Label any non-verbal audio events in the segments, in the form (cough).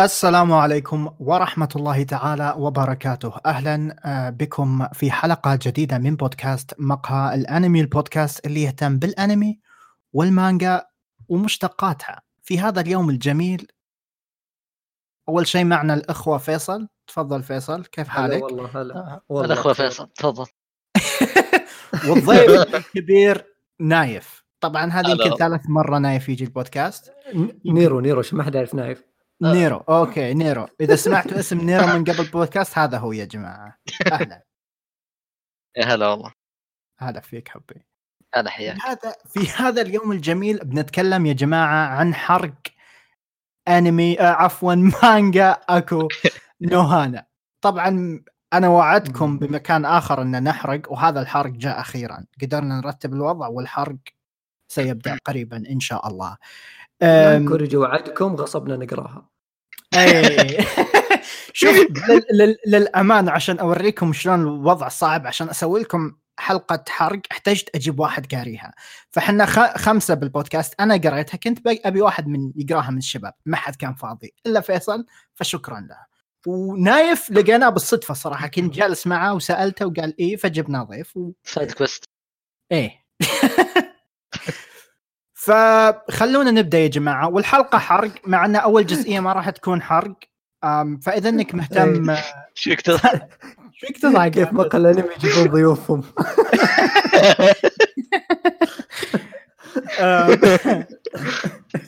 السلام عليكم ورحمة الله تعالى وبركاته. أهلا آه، بكم في حلقة جديدة من بودكاست مقهى الأنمي البودكاست اللي يهتم بالأنمي والمانجا ومشتقاتها. في هذا اليوم الجميل أول شيء معنا الأخوة فيصل. تفضل فيصل كيف حالك؟ والله هلا. آه، والله بخير. فيصل تفضل. (laughs) والضيف الكبير نايف. طبعا هذه هلا. يمكن. ثالث مرة نايف يجي البودكاست. نيرو نيرو شو ما حد يعرف نايف. نيرو. okay نيرو. إذا سمعتوا اسم نيرو من قبل بودكاست هذا هو يا جماعة. أهلا. يا هلا والله. هلا فيك حبي. هلا حياك. هذا في هذا اليوم الجميل بنتكلم يا جماعة عن حرق أنمي آه عفوا مانجا أكو (laughs) نوهانا. طبعا أنا وعدتكم بمكان آخر إن نحرق وهذا الحرق جاء أخيرا. قدرنا نرتب الوضع والحرق سيبدأ (clears throat) قريبا إن شاء الله. أم، كوريجي وعدكم غصبنا نقراها. أي. (laughs) شوف لل- لل- للأمانة عشان أوريكم شلون الوضع صعب عشان أسوي لكم حلقة حرق احتجت أجيب واحد قاريها. فحنا خ- خمسة بالبودكاست أنا قريتها كنت بي- أبي واحد من يقراها من الشباب ما حد كان فاضي إلا فيصل فشكرا له. ونايف لقيناه بالصدفة صراحة كنت جالس معه وسألته وقال إيه فجبناه ضيف و... side quest إيه. (laughs) فخلونا نبدأ يا جماعة. والحلقة حرق مع أن أول جزئية ما راح تكون حرق. فإذا إنك مهتم شو يكتب؟ (laughs) فيك تضحك (laughs) كيف مقهى الأنمي يجيبون ضيوفهم. (laughs)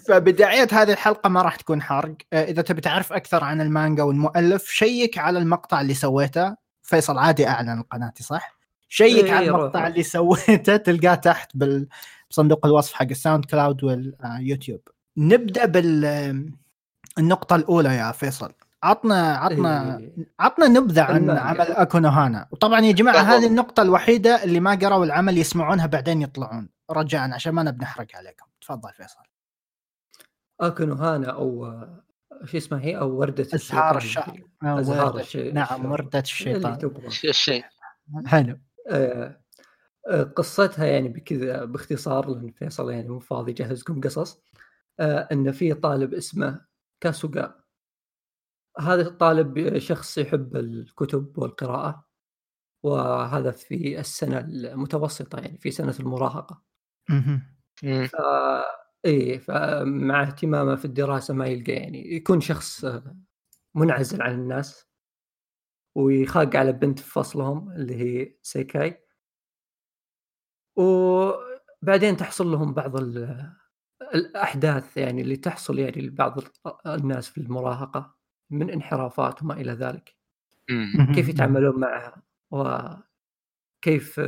فبداية هذه الحلقة ما راح تكون حرق. أه، إذا تبي تعرف أكثر عن المانجا والمؤلف شيك على المقطع اللي سويته. فيصل عادي أعلن قناتي صح؟ شيك إيه، على المقطع. اللي سويته تلقاه تحت بال- بصندوق الوصف حق ال SoundCloud وال YouTube نبدأ بالنقطة الأولى يا فيصل. عطنا عطنا إيه. عطنا نبذة عن. عمل اكو نوهانا وطبعا يا جماعة تفضل. هذه النقطة الوحيدة اللي ما قروا العمل يسمعونها بعدين يطلعون. رجاء عشان ما نبي نحرق عليكم. تفضل فيصل. اكونو هانا أو آه، شو اسمها هي؟ أو وردة أزهار الشيطان. الشعر أزهار وردة- الشيء- نعم الشيطان. وردة اللي الشيطان. الشيء حلو. آه، آه، قصتها يعني بكذا باختصار لأن فيصل يعني مو فاضي يجهزكم قصص آه، إن في طالب اسمه كاسوغا هذا الطالب شخص يحب الكتب والقراءة وهذا في السنة المتوسطة يعني في سنة المراهقة مهم. مم. ف... إيه فمع اهتمامه في الدراسة ما يلقى يعني يكون شخص منعزل عن الناس ويخاق على بنت في فصلهم اللي هي سيكاي وبعدين تحصل لهم بعض ال- الأحداث يعني اللي تحصل يعني لبعض الناس في المراهقة من انحرافات وما إلى ذلك. كيف يتعاملون معها؟ وكيف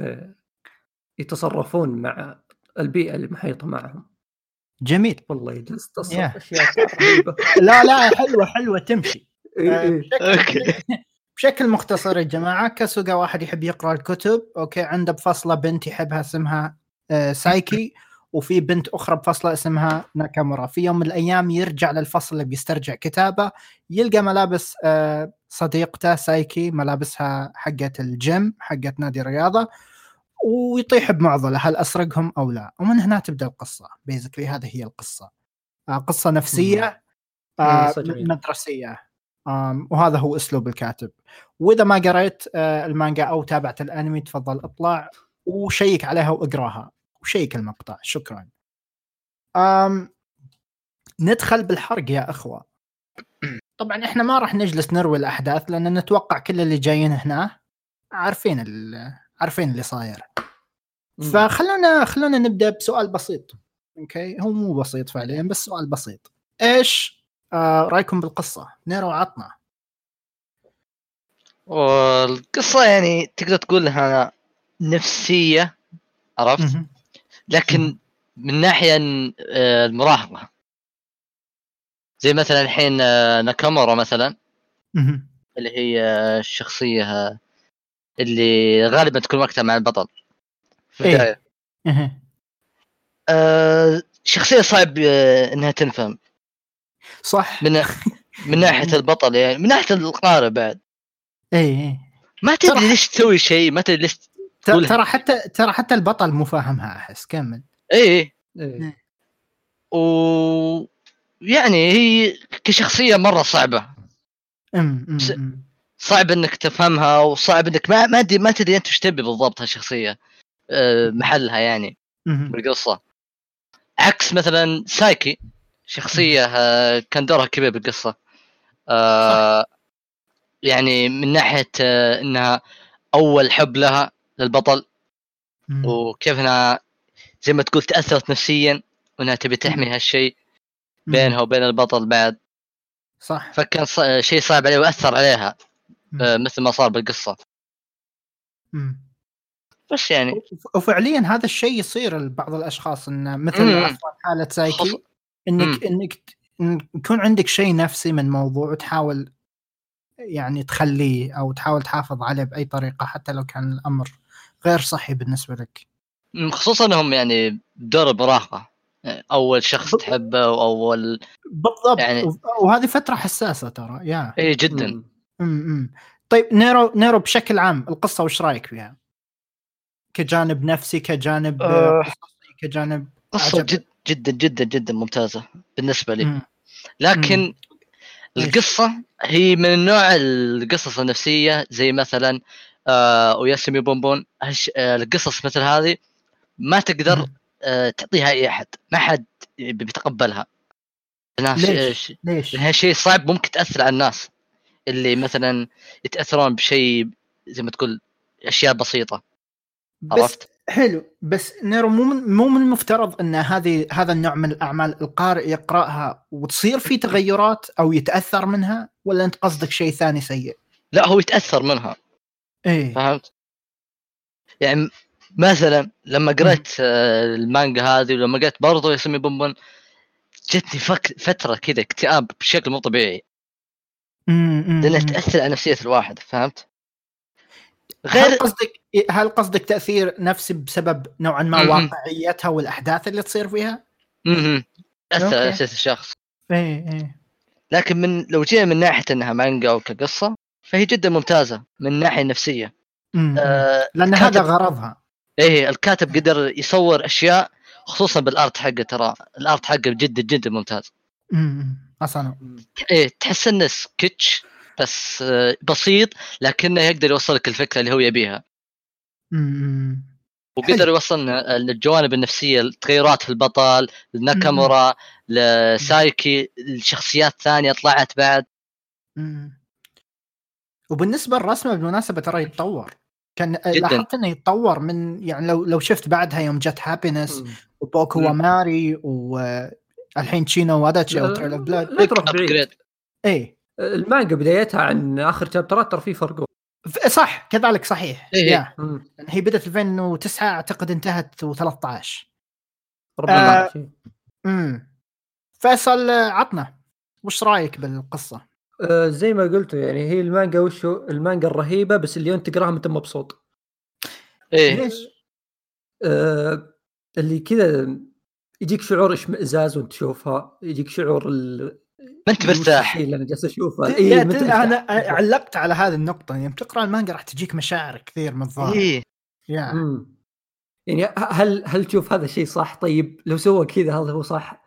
يتصرفون مع البيئة المحيطة معهم؟ جميل. والله جلست أشياء لا لا حلوة حلوة تمشي. إيه آه، إيه. بشكل, مختصر يا جماعة كاسوغا واحد يحب يقرأ الكتب okay؟ عنده بفصلة بنت يحبها اسمها آه، سايكي وفي بنت أخرى بفصلة اسمها ناكامورا. في يوم من الأيام يرجع للفصل اللي بيسترجع كتابه يلقى ملابس آه، صديقته سايكي ملابسها حقت الجيم حقت نادي الرياضة ويطيح بمعضله هل أسرقهم أو لا؟ ومن هنا تبدأ القصة. بيزكلي هذه هي القصة. آه، قصة نفسية قصة جميلة. مدرسية. وهذا هو أسلوب الكاتب. وإذا ما قريت آه، المانجا أو تابعت الأنمي تفضل اطلع وشيك عليها واقراها. وشيك المقطع. شكرا. أم ندخل بالحرق يا أخوة. (clears throat) طبعا إحنا ما راح نجلس نروي الأحداث لأن نتوقع كل اللي جايين هنا عارفين عارفين اللي صاير. فخلونا خلونا نبدأ بسؤال بسيط. okay؟ هو مو بسيط فعليا بس سؤال بسيط. إيش آه رأيكم بالقصة؟ نيرو عطنا؟ والقصة يعني تقدر تقول إنها نفسية عرفت. لكن من ناحية آه، المراهقة. زي مثلا الحين آه، ناكامورا مثلا. اللي هي الشخصية آه، اللي غالبا تكون وقتها مع البطل. في إيه. البداية. مهم. آه، شخصية صعب إنها تنفهم. صح. من من (laughs) ناحية البطل يعني من ناحية القارئ بعد. اي اي ما تدري ليش تسوي شيء ما تدري ليش. ترى حتى ترى حتى البطل مو فاهمها أحس. كمل. اي إيه. و يعني هي كشخصية مرة صعبة. أم، أم، س- أم. صعب إنك تفهمها وصعب إنك ما ما ما تدري أنت وش تبي بالضبط هالشخصية آه، محلها يعني. بالقصة عكس مثلا سايكي. شخصية آه، كان دورها كبير بالقصة آه، يعني من ناحية آه، إنها أول حب لها للبطل. وكيف إنها زي ما تقول تأثرت نفسيا وإنها تبي تحمي هالشيء بينها وبين البطل بعد صح فكان ص- شيء صعب عليه وأثر عليها. آه، مثل ما صار بالقصة أم. بس يعني وف- وفعليا هذا الشيء يصير لبعض الأشخاص انه مثل مم. حالة سايكي إنك إنك يكون عندك شيء نفسي من موضوع وتحاول يعني تخليه أو تحاول تحافظ عليه بأي طريقة حتى لو كان الأمر غير صحي بالنسبة لك. خصوصا إنهم يعني بدور المراهقه أول شخص. تحبه واول بالضبط يعني-. وهذه فترة حساسة ترى يا اي جدا مم. امم طيب نيرو نيرو بشكل عام القصة وش رأيك فيها؟ كجانب نفسي كجانب أه. كجانب قصة عجب. جد جدا جدا جدا ممتازة بالنسبة لي مم. لكن مم. القصة هي من نوع القصص النفسية زي مثلا آه وياسمي بونبون هش- آه القصص مثل هذه ما تقدر. آه تعطيها أي أحد ما حد بيتقبلها ليش؟ ش- ليش؟ لانها شيء صعب ممكن تأثر على الناس اللي مثلا يتأثرون بشيء زي ما تقول أشياء بسيطة بس عرفت؟ حلو بس نيرو مو من مو من المفترض إن هذه هذا النوع من الأعمال القارئ يقرأها وتصير في تغيرات أو يتأثر منها ولا أنت قصدك شيء ثاني سيء؟ لا هو يتأثر منها إيه فهمت؟ يعني مثلا لما قريت آه، المانجا هذه ولما قريت برضو يسمي بونبون جتني فك فترة كذا اكتئاب بشكل مو طبيعي لأنها. تأثر على نفسية الواحد فهمت؟ هل غير قصدك هل قصدك تأثير نفسي بسبب نوعا ما. واقعيتها والأحداث اللي تصير فيها؟ مهم. تاثر على. نفسيه الشخص. إيه إيه. لكن من لو جينا من ناحية إنها مانجا أو كقصة فهي جدا ممتازة من الناحيه النفسيه آه لأن هذا غرضها إيه الكاتب قدر يصور أشياء خصوصا بالآرت حقه ترى الآرت حقه جدا جدا ممتاز. أمم، أصلا. إيه تحس إنه سكتش. بس آه، بسيط لكنه يقدر يوصل لك الفكرة اللي هو يبيها أمم. وقدر حلو. يوصلنا الجوانب النفسية التغيرات في البطل ناكامورا لسايكي الشخصيات ثانية طلعت بعد مم. وبالنسبة للرسمة بالمناسبة ترى يتطور كان جداً. لاحظت إنه يتطور من يعني لو لو شفت بعدها يوم جت هابينس. وبوكو مم. وماري والحين تشينو واداتشي أو تريل اوف بلاد لا تروح بعيد اي المانجا بدايتها عن آخر شابترات ترى في فرق صح كذلك صحيح إيه. يا مم. هي بدأت 2009 أعتقد انتهت 13 ربنا آه. آه. شيء امم فيصل عطنا وش رأيك بالقصة؟ آه زي ما قلت يعني هي المانجا وشو المانجا الرهيبة بس اليوم تقراها انت مبسوط إيه ليش؟ آه اللي كذا يجيك شعور إشمئزاز وانت تشوفها يجيك شعور ال... ما أنت مرتاح. اللي أنا جالس أشوفه. إيه. أنا علقت على هذه النقطة. يوم تقرا المانجا راح تجيك مشاعر كثير من الظاهر. مم. يعني ه- هل هل تشوف هذا الشيء صح؟ طيب لو سوى كذا هذا هو صح؟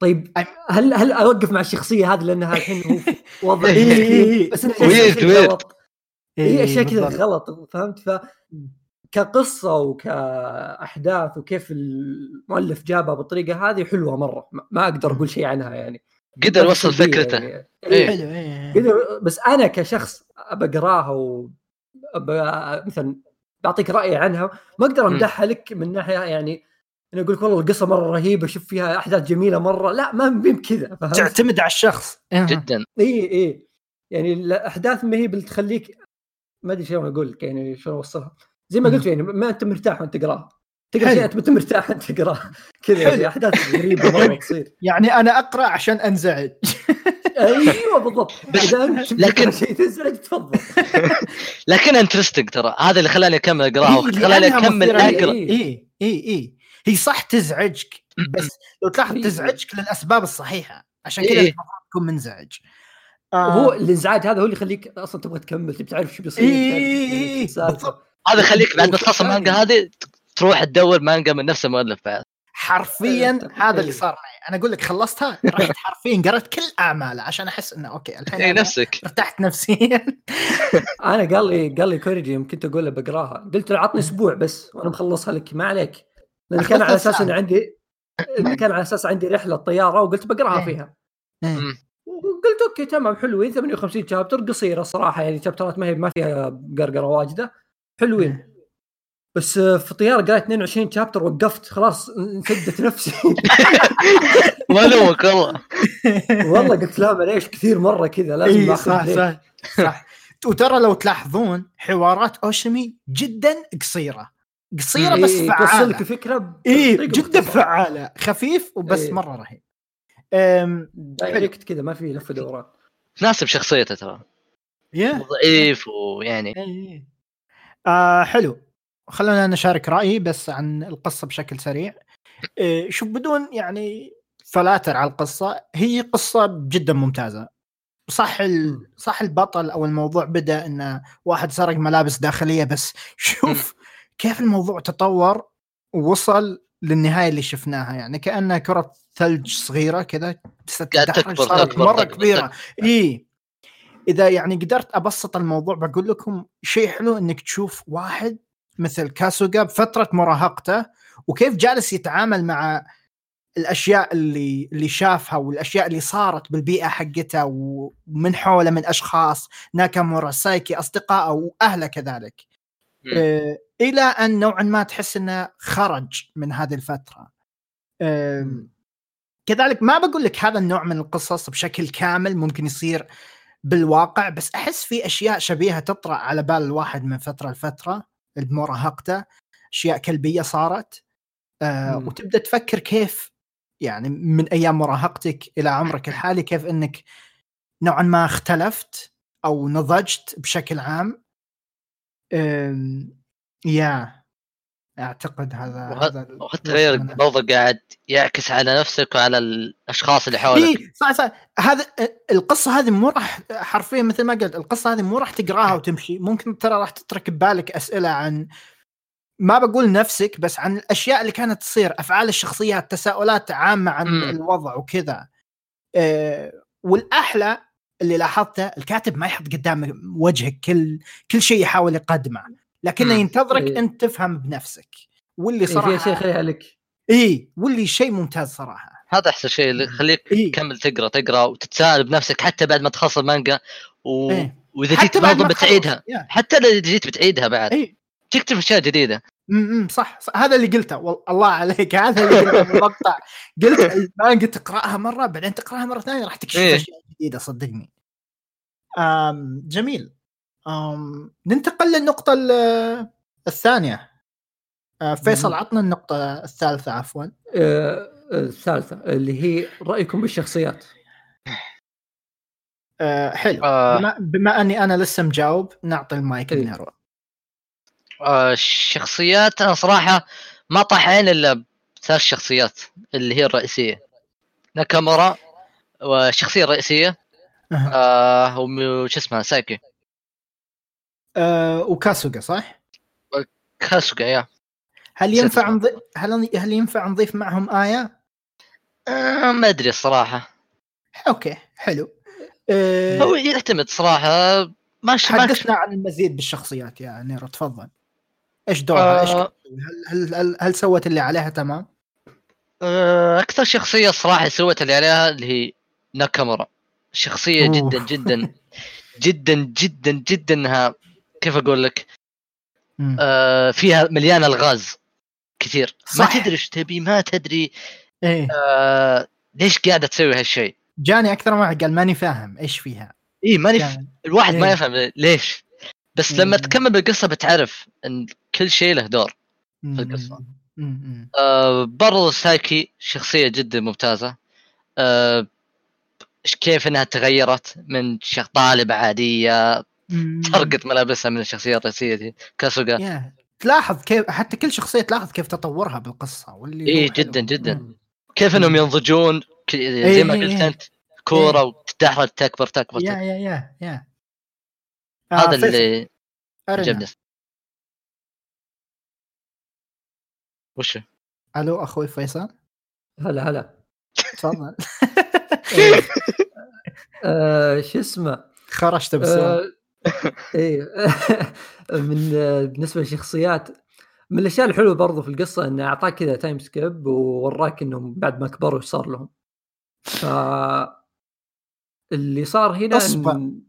طيب هل هل أوقف مع الشخصية هذه لأنها الحين هو (laughs) وضع إيه، إيه، إيه. بس weird. غلط. هي أشياء كذا بالضبط. غلط فهمت؟ ف كقصة وكأحداث وكيف المؤلف جابها بالطريقة هذه حلوة مرة. ما- ما أقدر أقول شيء عنها يعني. قدر يوصل فكرته يعني. إيه. حلو إيه قدر بس أنا كشخص ابى اقراها و مثلا بعطيك رأيي عنها ما أقدر. أمدحها لك من ناحية يعني أنا أقول لك والله القصة مرة رهيبة شوف فيها أحداث جميلة مرة لا ما بي بكذا فهمت؟ تعتمد على الشخص إيه. جدا اي اي يعني الأحداث ما هي اللي تخليك ما أدري شلون أقول لك يعني شلون أوصلها زي ما. قلت يعني ما أنت مرتاح وأنت تقراها تقرأ. شيء أنت انت مرتاح وانت تقراها كذا. يعني أحداث غريبة مرة تصير يعني أنا أقرأ عشان أنزعج أيوه بالضبط بس- اذا انت لكن- تقرا شيء تزعج تفضل (laughs) لكن interesting ترى هذا اللي خلاني أكمل اقراها وخلاني لأنها أكمل. أقرأ اي اي اي اي هي صح تزعجك بس لو تلاحظ إيه. تزعجك للأسباب الصحيحة عشان إيه. كذا المفروض تكون منزعج آه، هو الإنزعاج هذا هو اللي يخليك أصلا تبغى تكمل تبي تعرف شو بيصير إيه، إيه، إيه،. بالضبط. هذا يخليك بعد ما تخلص المانجا هذه تروح تدور مانجا من نفس المؤلف بعد. حرفيا أه، هذا اللي إيه. صار معي. أنا أقول لك خلصتها رحت (laughs) حرفيا قرأت كل أعماله عشان أحس إنه okay الحين أنا نفسك. ارتحت نفسيا. (laughs) أنا قال لي قال لي كوريجي يوم كنت أقول له بقراها. قلت له عطني أسبوع بس وأنا مخلصها لك ما عليك. لأن كان على أساس إن عندي كان على أساس عندي رحلة طيارة وقلت بقراها إيه. فيها. إيه. وقلت أوكي تمام حلوين. 58 شابتر قصيرة صراحة يعني شابترات ما هي ما فيها قرقرة واجدة. حلوين. بس آه، في طيارة قريت 22 شابتر وقفت خلاص انسدت نفسي. (laughs) ما لومك والله (laughs) والله قلت لا معليش كثير مرة كذا لازم ناخذ صح. صح (laughs) صح. وترى لو تلاحظون حوارات أوشمي جدا قصيرة. قصيرة بس إيه، توصل لك فعاله الفكرة اي جدا. فعالة. خفيف وبس إيه. مرة رهيب. أم، دايركت كذا ما في لف دوران تناسب شخصيته ترى. ضعيف ويعني. إيه. آه حلو. خلونا نشارك رأيي بس عن القصة بشكل سريع. إيه شوف بدون يعني فلاتر على القصة هي قصة جدا ممتازة. صح ال... صح البطل أو الموضوع بدأ انه واحد سرق ملابس داخلية بس. (laughs) شوف كيف الموضوع تطور ووصل للنهاية اللي شفناها. يعني كأنها كرة ثلج صغيرة كذا صارت مرة كبيرة. إي. إذا يعني قدرت أبسط الموضوع بقول لكم شيء حلو إنك تشوف واحد مثل كاسوغا بفترة مراهقته وكيف جالس يتعامل مع الأشياء اللي اللي شافها والأشياء اللي صارت بالبيئة حقته ومن حوله من أشخاص ناكامورا سايكي أصدقائه وأهله كذلك. آه إلى أن نوعا ما تحس إنه خرج من هذه الفترة. آه كذلك ما بقول لك هذا النوع من القصص بشكل كامل ممكن يصير بالواقع بس أحس في أشياء شبيهة تطرأ على بال الواحد من فترة لفترة. بمراهقته أشياء كلبية صارت. آه. وتبدأ تفكر كيف يعني من أيام مراهقتك إلى عمرك الحالي كيف إنك نوعا ما اختلفت أو نضجت بشكل عام. أم، يا. أعتقد هذا وه- هذا وحتى غير. برضه قاعد يعكس على نفسك وعلى الأشخاص اللي حولك. اي صح صح. هذا القصة هذه مو راح حرفيا مثل ما قلت القصة هذه مو راح تقراها وتمشي. ممكن ترى راح تترك ببالك أسئلة عن ما بقول نفسك بس عن الأشياء اللي كانت تصير أفعال الشخصيات تساؤلات عامة عن مم. الوضع وكذا. أه والأحلى اللي لاحظته الكاتب ما يحط قدام وجهك كل كل شيء يحاول يقدمه. لكنه مم. ينتظرك إيه. أنت تفهم بنفسك واللي إيه، في اشياء صراحة يخليها لك اي واللي شيء ممتاز صراحة هذا أحسن شيء اللي يخليك إيه. تكمل تقرأ تقرأ وتتساءل بنفسك حتى بعد ما تخلص المانجا و... إيه. وإذا جيت برضه تخلص. بتعيدها. حتى إذا جيت بتعيدها بعد اي تكتب أشياء جديدة امم صح, صح هذا اللي قلته وال- الله عليك (laughs) هذا اللي قلته بالمقطع قلت المانجا تقرأها مرة بعدين تقرأها مرة ثانية راح تكشف إيه. أشياء جديدة صدقني آم جميل ننتقل للنقطة ال- الثانية آه فيصل. عطنا النقطة الثالثة عفوا آه، آه، الثالثة اللي هي رأيكم بالشخصيات آه حلو آه. بما, بما أني أنا لسه مجاوب نعطي المايك إيه. لنروى آه الشخصيات أنا صراحة ما طاح عين إلا ثلاث شخصيات اللي هي الرئيسية ناكامورا والشخصيه الرئيسيه أها. آه وش اسمها سايكي آه وكاسوغا صح؟ كاسوكا يا هل ينفع. نضيف هل هل ينفع نضيف معهم آية؟ آه ما أدري الصراحة okay حلو آه هو يعتمد صراحة ما حدثنا عن المزيد بالشخصيات يا نيرو تفضل إيش دورها؟ إيش آه. هل, هل هل هل سوت اللي عليها تمام؟ آه، أكثر شخصية صراحة سوت اللي عليها اللي هي ناكامورا شخصية أوه. جدا جدا جدا جدا جدا انها كيف أقول لك. آه فيها مليانه ألغاز كثير ما صح. تدري إيش تبي ما تدري إيه آه ليش قاعدة تسوي هالشيء جاني أكثر من واحد قال ماني فاهم إيش فيها اي ماني ف... الواحد ما إيه. يفهم ليش بس لما مم. تكمل بالقصة بتعرف إن كل شيء له دور. مم. مم. آه برضو سايكي شخصية جدا ممتازة آه كيف إنها تغيرت من شخ طالبه عادية. سرقت ملابسها من الشخصيه الرئيسية دي كاسوغا يا تلاحظ كيف حتى كل شخصية تلاحظ كيف تطورها بالقصة واللي اي حلو. جدا جدا مم. كيف إنهم. ينضجون ك- زي ما إيه، قلت إيه. أنت كورة وتتدحرج تكبر تكبر يا تكبر. يا يا يا آه، هذا اللي أرنا. عجبني وش؟ ألو أخوي فيصل هلا هلا تفضل إيه. (laughs) آه، شو اسمه خرجت بسرعة إيه. (laughs) من بالنسبة للشخصيات من الأشياء الحلوة برضو في القصة إنه اعطاك كذا time skip ووراك إنهم بعد ما كبروا إيش صار لهم. ف اللي صار هنا أصبر. إن...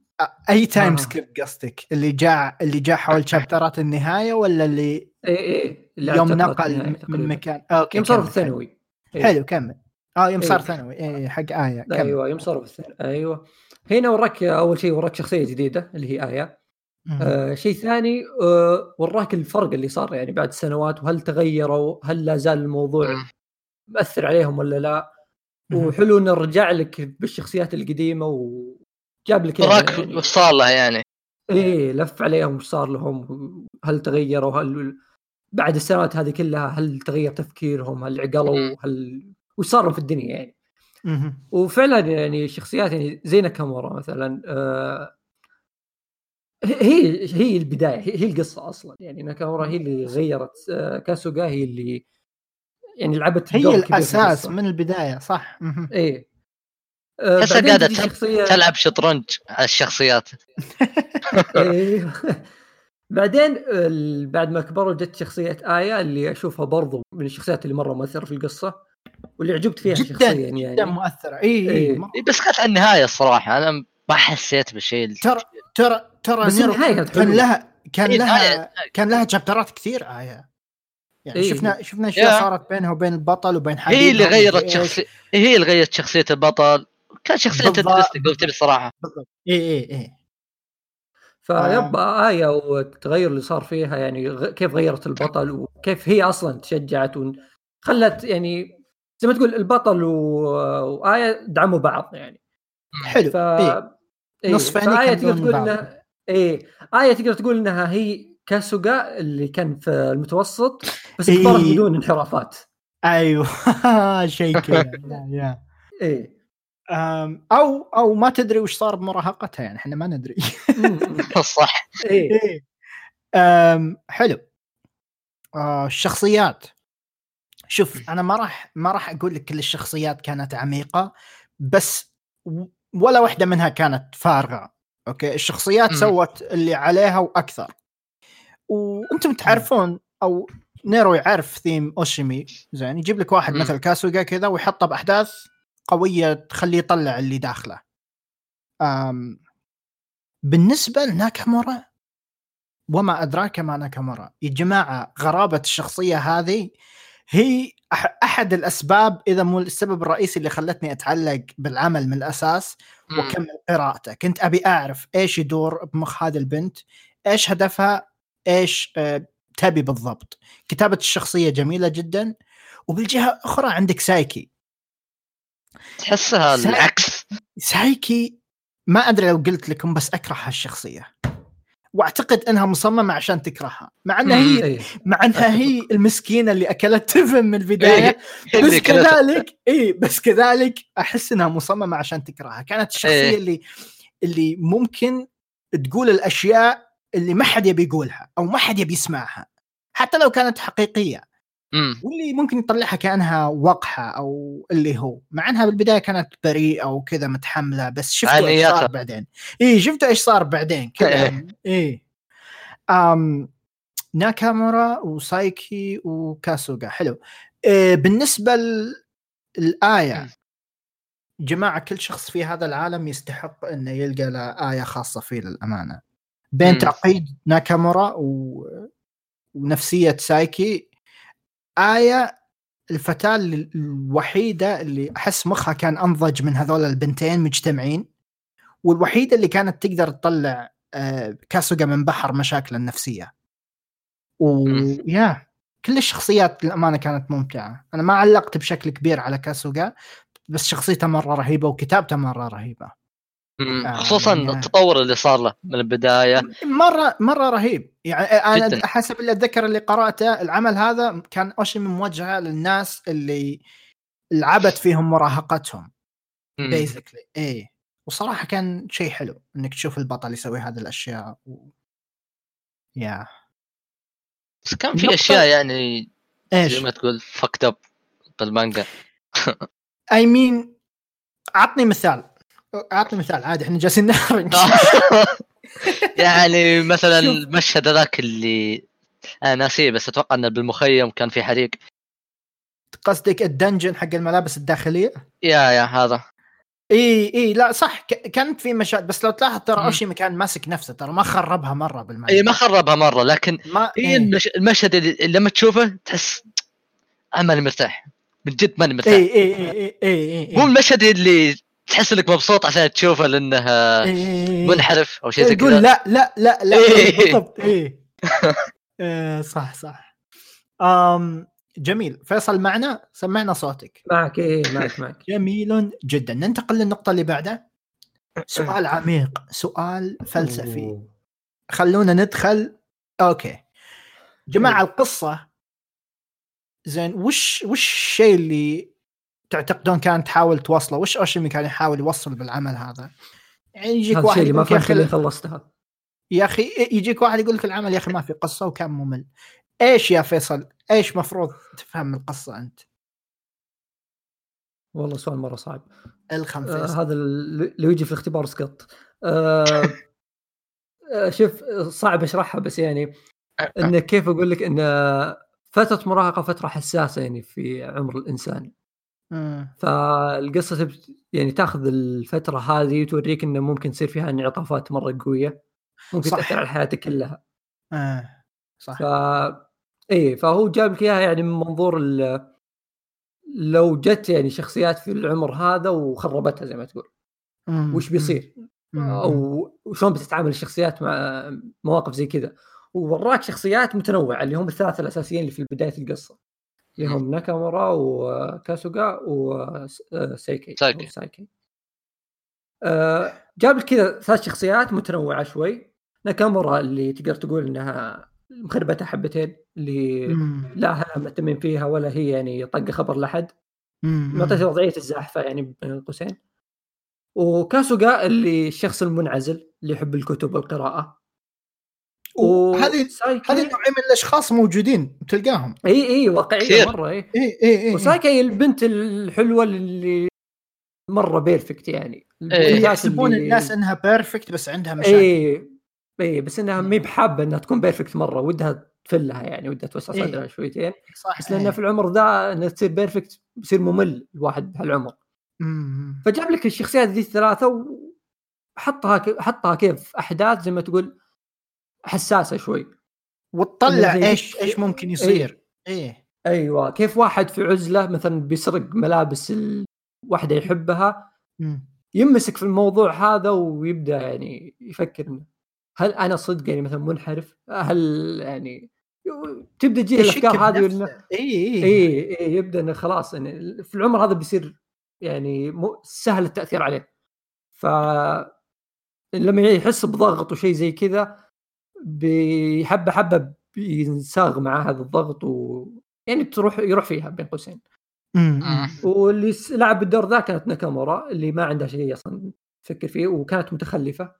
أي time آه. skip قصدك؟ اللي جاء اللي جاء حول شابترات النهاية ولا اللي اي اي اللي يوم نقل من. مكان. okay يوم صار في. الثانوي. إيه. حلو كمل. آه يوم صار إيه. ثانوي اي حق آية. كمل. أيوه يوم صار في الثانوي. أيوه. هنا وراك أول شيء وراك شخصية جديدة اللي هي مم. آه شيء ثاني آه وراك الفرق اللي صار يعني بعد سنوات وهل تغيروا هل لا زال الموضوع. مأثر عليهم ولا لا. وحلو إنه رجع لك بالشخصيات القديمة وجاب لك وراك يعني وش صار له يعني إيه لف عليهم وش صار لهم هل تغيروا هل بعد السنوات هذه كلها هل تغير تفكيرهم هل عقلوا. هل وش صار لهم في الدنيا يعني. وفعلا يعني الشخصيات يعني زي ناكامورا مثلا آه هي هي البداية هي, هي القصة أصلا. يعني ناكامورا هي اللي غيرت آه كاسوغا هي اللي يعني لعبت هي دور كبير في الأساس. من البداية صح. إيه. آه تجي تل- شخصيه تلعب شطرنج على الشخصيات. إيه. (laughs) بعدين ال- بعد ما كبروا جت شخصية آيا اللي أشوفها برضو من الشخصيات اللي مرة مؤثرة في القصة. واللي عجبت فيها جدا شخصيا جدا يعني. مؤثرة. إي إيه. إيه، بس كانت على النهايه الصراحة أنا ما حسيت بشيء. ترى ترى ترى بس نيرو النهاية كانت كان. لها كان إيه، لها كان لها شابترات كثير آية يعني إيه. شفنا شفنا اشياء يا. صارت بينها وبين البطل وبين حبيبها هي اللي غيرت. شخصية هي اللي غيرت شخصية البطل. كان شخصية قلت لي صراحة. بالضبط. إي إي إي. فيب آية والتغير اللي صار فيها يعني كيف غيرت البطل وكيف هي أصلا تشجعت وخلت يعني زي ما تقول البطل و- وآية دعموا بعض يعني حلو ف إيه. إيه. نصفين فآية تقدر تقول. انها إيه آية تقدر تقول إنها هي كاسوغا اللي كان في المتوسط بس إيه. كبرت بدون انحرافات أيوه (laughs) شيء كذا. إيه أو أو ما تدري وش صار بمراهقتها يعني إحنا ما ندري (laughs) (laughs) صح إيه إيه. أم، حلو آه، الشخصيات شوف أنا ما راح ما راح أقول لك كل الشخصيات كانت عميقة بس ولا واحدة منها كانت فارغة okay؟ الشخصيات مم. سوت اللي عليها وأكثر. وأنتم تعرفون أو نيرو يعرف ثيم أوشيمي زين؟ يجيب لك واحد مم. مثل كاسوغا كذا ويحطه بأحداث قوية تخليه يطلع اللي داخله. أم بالنسبة لناكامورا وما أدراك ما ناكامورا يا جماعة غرابة الشخصية هذه هي أحد الأسباب إذا مو السبب الرئيسي اللي خلتني أتعلق بالعمل من الأساس. وأكمل قراءته. كنت أبي أعرف إيش يدور بمخ هذه البنت إيش هدفها إيش آه، تبي بالضبط. كتابة الشخصية جميلة جدا. وبالجهة الأخرى عندك سايكي. تحسها العكس. سايكي ما أدري لو قلت لكم بس أكره هالشخصية. واعتقد انها مصممة عشان تكرهها. مع انها هي إيه. مع انها هي المسكينة اللي أكلت تفن من البداية. بس اللي كانت- كذلك اي بس كذلك أحس إنها مصممة عشان تكرهها. كانت الشخصية إيه. اللي اللي ممكن تقول الأشياء اللي ما حد يبي يقولها أو ما حد يبي يسمعها. حتى لو كانت حقيقية. مم. واللي ممكن يطلعها كأنها وقحة أو اللي هو مع إنها بالبداية كانت بريئة وكذا متحملة بس شفتوا إيش. صار بعدين اي شفتوا إيش صار بعدين كذا اي أم ناكامورا وسايكي وكاسوغا حلو إيه بالنسبة للآية مم. جماعة كل شخص في هذا العالم يستحق إنه يلقى له آية خاصة فيه للأمانة بين. تعقيد ناكامورا و... ونفسية سايكي آية الفتاة ال- الوحيدة اللي أحس مخها كان أنضج من هذول البنتين مجتمعين والوحيدة اللي كانت تقدر تطلع آه، كاسوغا من بحر مشاكله النفسية. ويا كل الشخصيات للأمانة كانت ممتعة. أنا ما علقت بشكل كبير على كاسوغا بس شخصيته مرة رهيبة وكتابته مرة رهيبة. خصوصا يعني- التطور اللي صار له من البداية. مرة مرة رهيب. يعني أنا جداً. حسب اللي أتذكر اللي قرأته العمل هذا كان أوشي موجهة للناس اللي لعبت فيهم مراهقتهم. basically إيه. وصراحة كان شيء حلو إنك تشوف البطل يسوي هذه الأشياء و... yeah بس كان في أشياء يعني زي إيش؟ ما تقول fucked up بالمانجا اي مين عطني مثال. عطني مثال عادي إحنا جالسين نحرق (laughs) (laughs) يعني مثلا. المشهد هذاك اللي أنا ناسيه بس أتوقع انه بالمخيم كان في حريق. قصدك ال dungeon حق الملابس الداخلية؟ yeah yeah هذا. إي إي لا صح ك- كانت في مشاهد بس لو تلاحظ ترى. اوشي كان ماسك نفسه ترى ما خربها مرة بالمعنى إي ما خربها مرة لكن ما إيه. المش... المشهد اللي اللي لما تشوفه تحس أنا ماني مرتاح من جد ماني مرتاح. اي إي إي إي إي إي. مو المشهد اللي تحس إنك مبسوط عشان تشوفه لأنه إيه. منحرف أو شيء زي تقول كذا. لا لا لا لا إيه. بالضبط إيه. (laughs) إيه، صح صح. أم جميل. فيصل معنا؟ سمعنا صوتك. معك إيه معك معك. جميل جدا. ننتقل للنقطة اللي بعدها. سؤال عميق سؤال فلسفي. أوه. خلونا ندخل. أوكي. جماعة القصة زين وش وش الشيء اللي تعتقدون كانت تحاول توصله؟ وش اوشيمي كان يحاول يوصل بالعمل هذا؟ يعني يجيك هذا واحد ما فهمت اللي أخي خلصتها يا أخي يجيك واحد يقول لك العمل يا أخي ما في قصة وكان ممل. إيش يا فيصل؟ إيش مفروض تفهم من القصة أنت؟ والله سؤال مرة صعب. الخم آه هذا اللي يجي في الاختبار سقط. آه آه، شوف صعب أشرحها بس يعني إنه كيف أقول لك ان فترة مراهقة فترة حساسة يعني في عمر الإنسان. فالقصة. يعني تاخذ الفترة هذه وتوريك إنه ممكن تصير فيها انعطافات مرة قوية ممكن صح. تأثر على حياتك كلها آه. صح ف إيه فهو جاب لك إياها يعني من منظور ال... لو جت يعني شخصيات في العمر هذا وخربتها زي ما تقول مم. وش بيصير مم. أو شلون بتتعامل الشخصيات مع مواقف زي كذا ووراك شخصيات متنوعة اللي هم الثلاثة الأساسيين اللي في بداية القصة اللي هم ناكامورا وكاسوغا وسايكي سايكي. أو سايكي آه، جاب لك كذا ثلاث شخصيات متنوعة شوي ناكامورا اللي تقدر تقول إنها مخربتها حبتين اللي مم. لا اهلها مهتمين فيها ولا هي يعني طق خبر لحد مم. معطيته وضعية الزاحفه يعني بين قوسين وكاسوغا اللي الشخص المنعزل اللي يحب الكتب والقراءة وهذه هذه نوعين من الأشخاص موجودين تلقاهم. إي إي واقعية كثير. مرة إي. إي إي إي. وسايكي البنت الحلوة اللي مرة perfect يعني. إيه. الناس يحسبون اللي- الناس إنها perfect بس عندها مشاكل. إي إي بس إنها ما هي بحابة إنها تكون perfect مرة ودها تفلها يعني ودها توسع إيه. صدرها شويتين. صح بس لانها في العمر ذا إنها تصير perfect بيصير ممل الواحد بهالعمر. فجاب لك الشخصيات ذي الثلاثة وحطها ك... حطها كيف؟ أحداث زي ما تقول حساسة شوي. وتطلع إيش إيش ممكن يصير. إيه. أيوه. كيف واحد في عزلة مثلا بيسرق ملابس الواحده يحبها. يمسك في الموضوع هذا ويبدأ يعني يفكر هل أنا صدق؟ يعني مثلا منحرف؟ هل يعني تبدأ تجي الأفكار هذه اي اي اي يبدأ إنه خلاص يعني في العمر هذا بيصير يعني سهل التأثير عليه. ف لما يحس بضغط وشيء زي كذا بحبة حبة بينساغ مع هذا الضغط و يعني تروح يروح فيها بين قوسين. واللي لعب الدور ذا كانت ناكامورا اللي ما عندها شيء أصلا تفكر فيه وكانت متخلفة.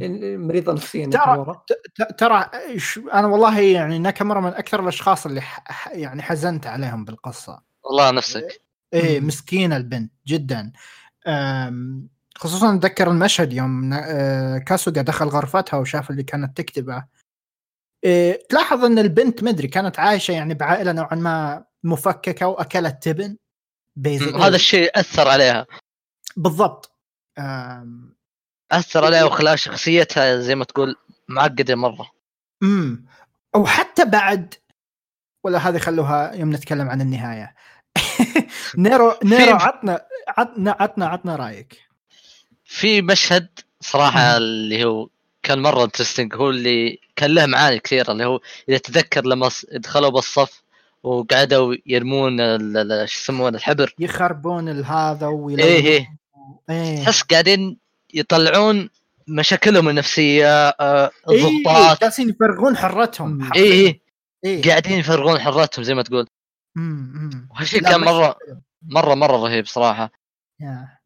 يعني مريضة نفسيا ترى- ترى ش- أنا والله يعني ناكامورا من أكثر الأشخاص اللي ح... ح- يعني حزنت عليهم بالقصة. والله نفسك. إيه. مسكينة البنت جدا. أم، خصوصا أتذكر المشهد يوم آه، كاسوغا دخل غرفتها وشاف اللي كانت تكتبه. إيه تلاحظ إن البنت مدري كانت عايشة يعني بعائلة نوعا ما مفككة وأكلت تبن هذا الشيء أثر عليها. بالضبط. أثر عليها وخلاها شخصيتها زي ما تقول معقدة مرة. امم وحتى بعد ولا هذه خلوها يوم نتكلم عن النهاية. (laughs) نيرو نيرو عطنا عطنا عطنا عطنا رأيك. في مشهد صراحة اللي هو كان مرة interesting هو اللي كان له معاني كثيرة اللي هو إذا تذكر لما دخلوا بالصف وقعدوا يرمون شو يسمونه الحبر. يخربون الهذا ويلونون إيه إيه. إيه. تحس قاعدين يطلعون مشاكلهم النفسية آه، إيه، جالسين يفرغون حرتهم. حرفياً. إيه إيه. قاعدين يفرغون حرتهم زي ما تقول. وهالشيء كان مره مره مرة رهيب صراحة. yeah.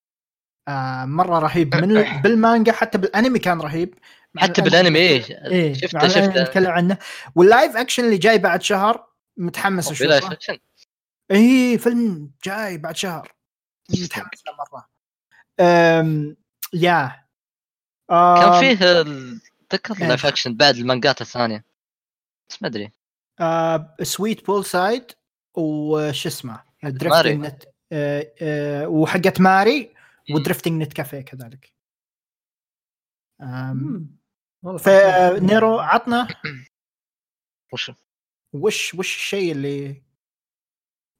آه مرة رهيب. من ال- بالمانجا حتى بالانمي كان رهيب. حتى بالانمي إيه إيه شفته شفته نتكلم عنه. وال live action اللي جاي بعد شهر متحمس اشوفه أكشن. اي فيلم جاي بعد شهر. متحمس له مرة. أم... Yeah. أم... كان فيه ال- تذكر إيش؟ live action بعد المانجات الثانية. بس ما أدري. Sweet Poolside وش اسمه؟ ماري. Drifting Net آه آه وحقت ماري. مم. و Drifting Net Cafe كذلك. فنيرو عطنا. (coughs) وش؟ وش وش الشيء اللي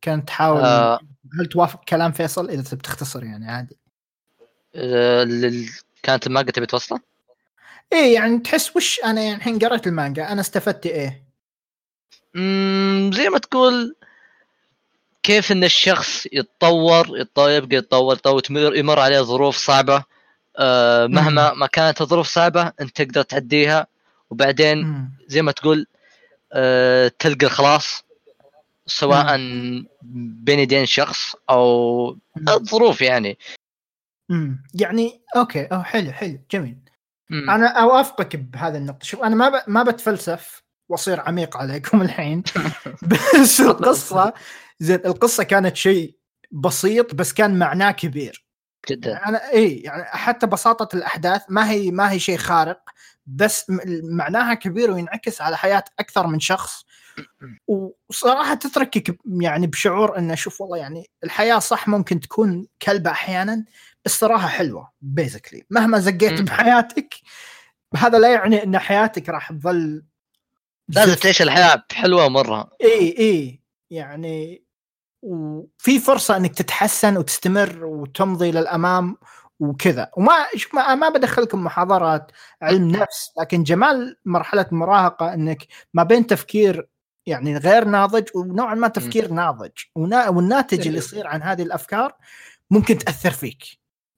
كانت تحاول آه. هل توافق كلام فيصل؟ إذا تبي تختصر يعني عادي. آه، كانت المانجا تبي توصله؟ إيه يعني تحس وش أنا يعني الحين قريت المانجا أنا استفدت إيه؟ مم، زي ما تقول كيف إن الشخص يتطور يتطور يبقى يتطور يتطور يمر عليه ظروف صعبة آه، مهما ما كانت الظروف صعبة أنت تقدر تعديها وبعدين. زي ما تقول آه، تلقى الخلاص سواء بين يدين شخص أو. الظروف يعني مم. يعني أوكي أو حلو حلو جميل مم. أنا اوافقك بهذا النقطة شوف أنا ما ب... ما بتفلسف وأصير عميق عليكم الحين (laughs) بس القصة زين القصة كانت شيء بسيط بس كان معناه كبير. جدا. أنا إي يعني حتى بساطة الأحداث ما هي ما هي شيء خارق بس معناها كبير وينعكس على حياة أكثر من شخص. وصراحة تتركك يعني بشعور انه شوف والله يعني الحياة صح ممكن تكون كلبة أحيانا بس صراحة حلوة بيزكلي مهما زقيت. بحياتك هذا لا يعني إن حياتك راح تظل لازم. تعيش الحياة حلوة مرة. إي إي يعني وفي فرصة إنك تتحسن وتستمر وتمضي للأمام وكذا. وما شوف ما, ما بدخلكم محاضرات علم نفس لكن جمال مرحلة المراهقه إنك ما بين تفكير يعني غير ناضج ونوعا ما تفكير ناضج. والناتج اللي. يصير عن هذه الأفكار ممكن تأثر فيك.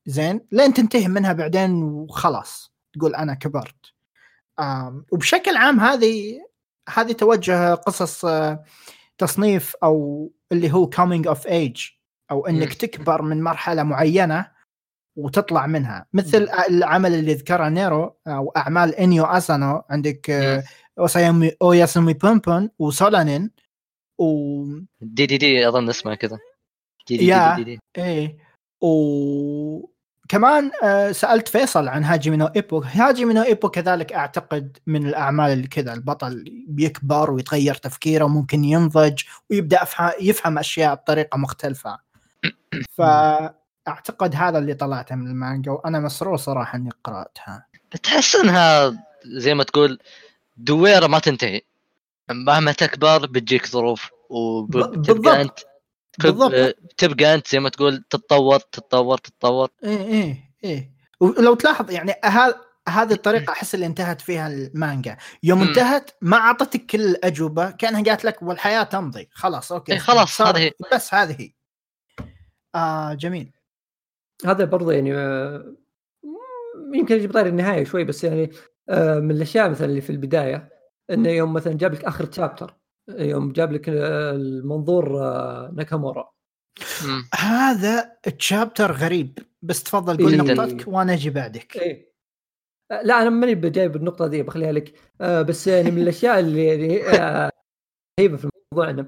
زين؟ لين تنتهي منها بعدين وخلاص. تقول أنا كبرت. وبشكل عام هذه هذه توجه قصص آه، تصنيف أو اللي هو coming of age أو إنك. تكبر من مرحلة معينة وتطلع منها مثل العمل اللي ذكره نيرو أو أعمال إنيو أسانو عندك آه،. اوسايامي اوياسومي بونبون وسولانين و دي دي دي أظن اسمها كذا دي دي yeah. دي, دي, دي. إيه وكمان آه، سألت فيصل عن هاجي نو ايبو هاجي نو ايبو كذلك أعتقد من الأعمال اللي كذا البطل بيكبر ويتغير تفكيره وممكن ينضج ويبدأ يفهم أشياء بطريقة مختلفة. (coughs) فأعتقد هذا اللي طلعته من المانجا وأنا مسرور صراحة إني قرأتها. تحس إنها زي ما تقول دويرة ما تنتهي. مهما تكبر بتجيك ظروف. وتبقى أنت بالضبط. تبقى أنت زي ما تقول تتطور تتطور تتطور. إيه إيه إيه. ولو تلاحظ يعني هذه الطريقة أحس اللي انتهت فيها المانجا. يوم مم. انتهت ما أعطتك كل الأجوبة كأنها قالت لك والحياة تمضي. خلاص أوكي. إيه خلاص، صار- هذه هي. بس هذه هي. آه جميل. هذا برضه يعني آه، يمكن يجي بطاري النهاية شوي بس يعني آه، من الأشياء مثلا اللي في البداية إنه يوم مثلا جاب لك آخر تشابتر يوم جاب لك المنظور آه، ناكامورا. هذا التشابتر غريب بس تفضل قول إيه. نقطتك وأنا أجي بعدك آه، لا أنا ماني جايب النقطة دي بخليها لك آه، بس يعني من الأشياء اللي يعني آه، رهيبة في الموضوع إنه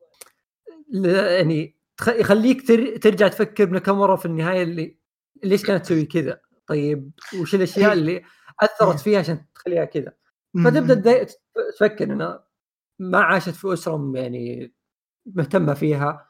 ل- يعني يخليك تر- ترجع تفكر بناكامورا في النهاية اللي ليش كانت تسوي كذا طيب وش الأشياء إيه. اللي إيه. اثرت فيها عشان تخليها كذا فتبدأ تفكر انها ما عاشت في أسرة يعني مهتمة فيها.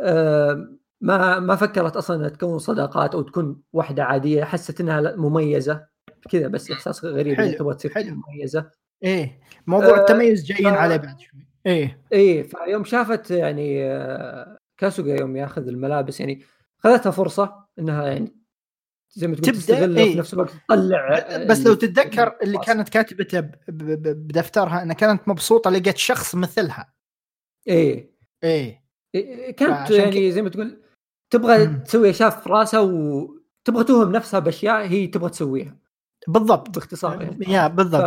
آه، ما ما فكرت أصلا إنها تكون صداقات أو تكون واحدة عادية. حست إنها مميزة. كذا بس إحساس غريب حلو، تبغى تصير حلو. مميزة. إيه موضوع آه، التميز جايين ف- عليه بعد شوي. إيه. إيه فيوم شافت يعني آه، كاسوغا يوم ياخذ الملابس يعني خذتها فرصة إنها يعني زي ما تقول تستغله إيه. وفي نفس الوقت. تطلع بس لو اللي- تتذكر اللي. كانت كاتبته بدفترها إنها كانت مبسوطة لقت شخص مثلها. إيه. إيه. إيه، كانت يعني زي ما تقول تبغى مم. تسوي أشياء في راسها وتبغى توهم نفسها بأشياء هي تبغى تسويها. بالضبط. باختصار يعني. يا ف... بالضبط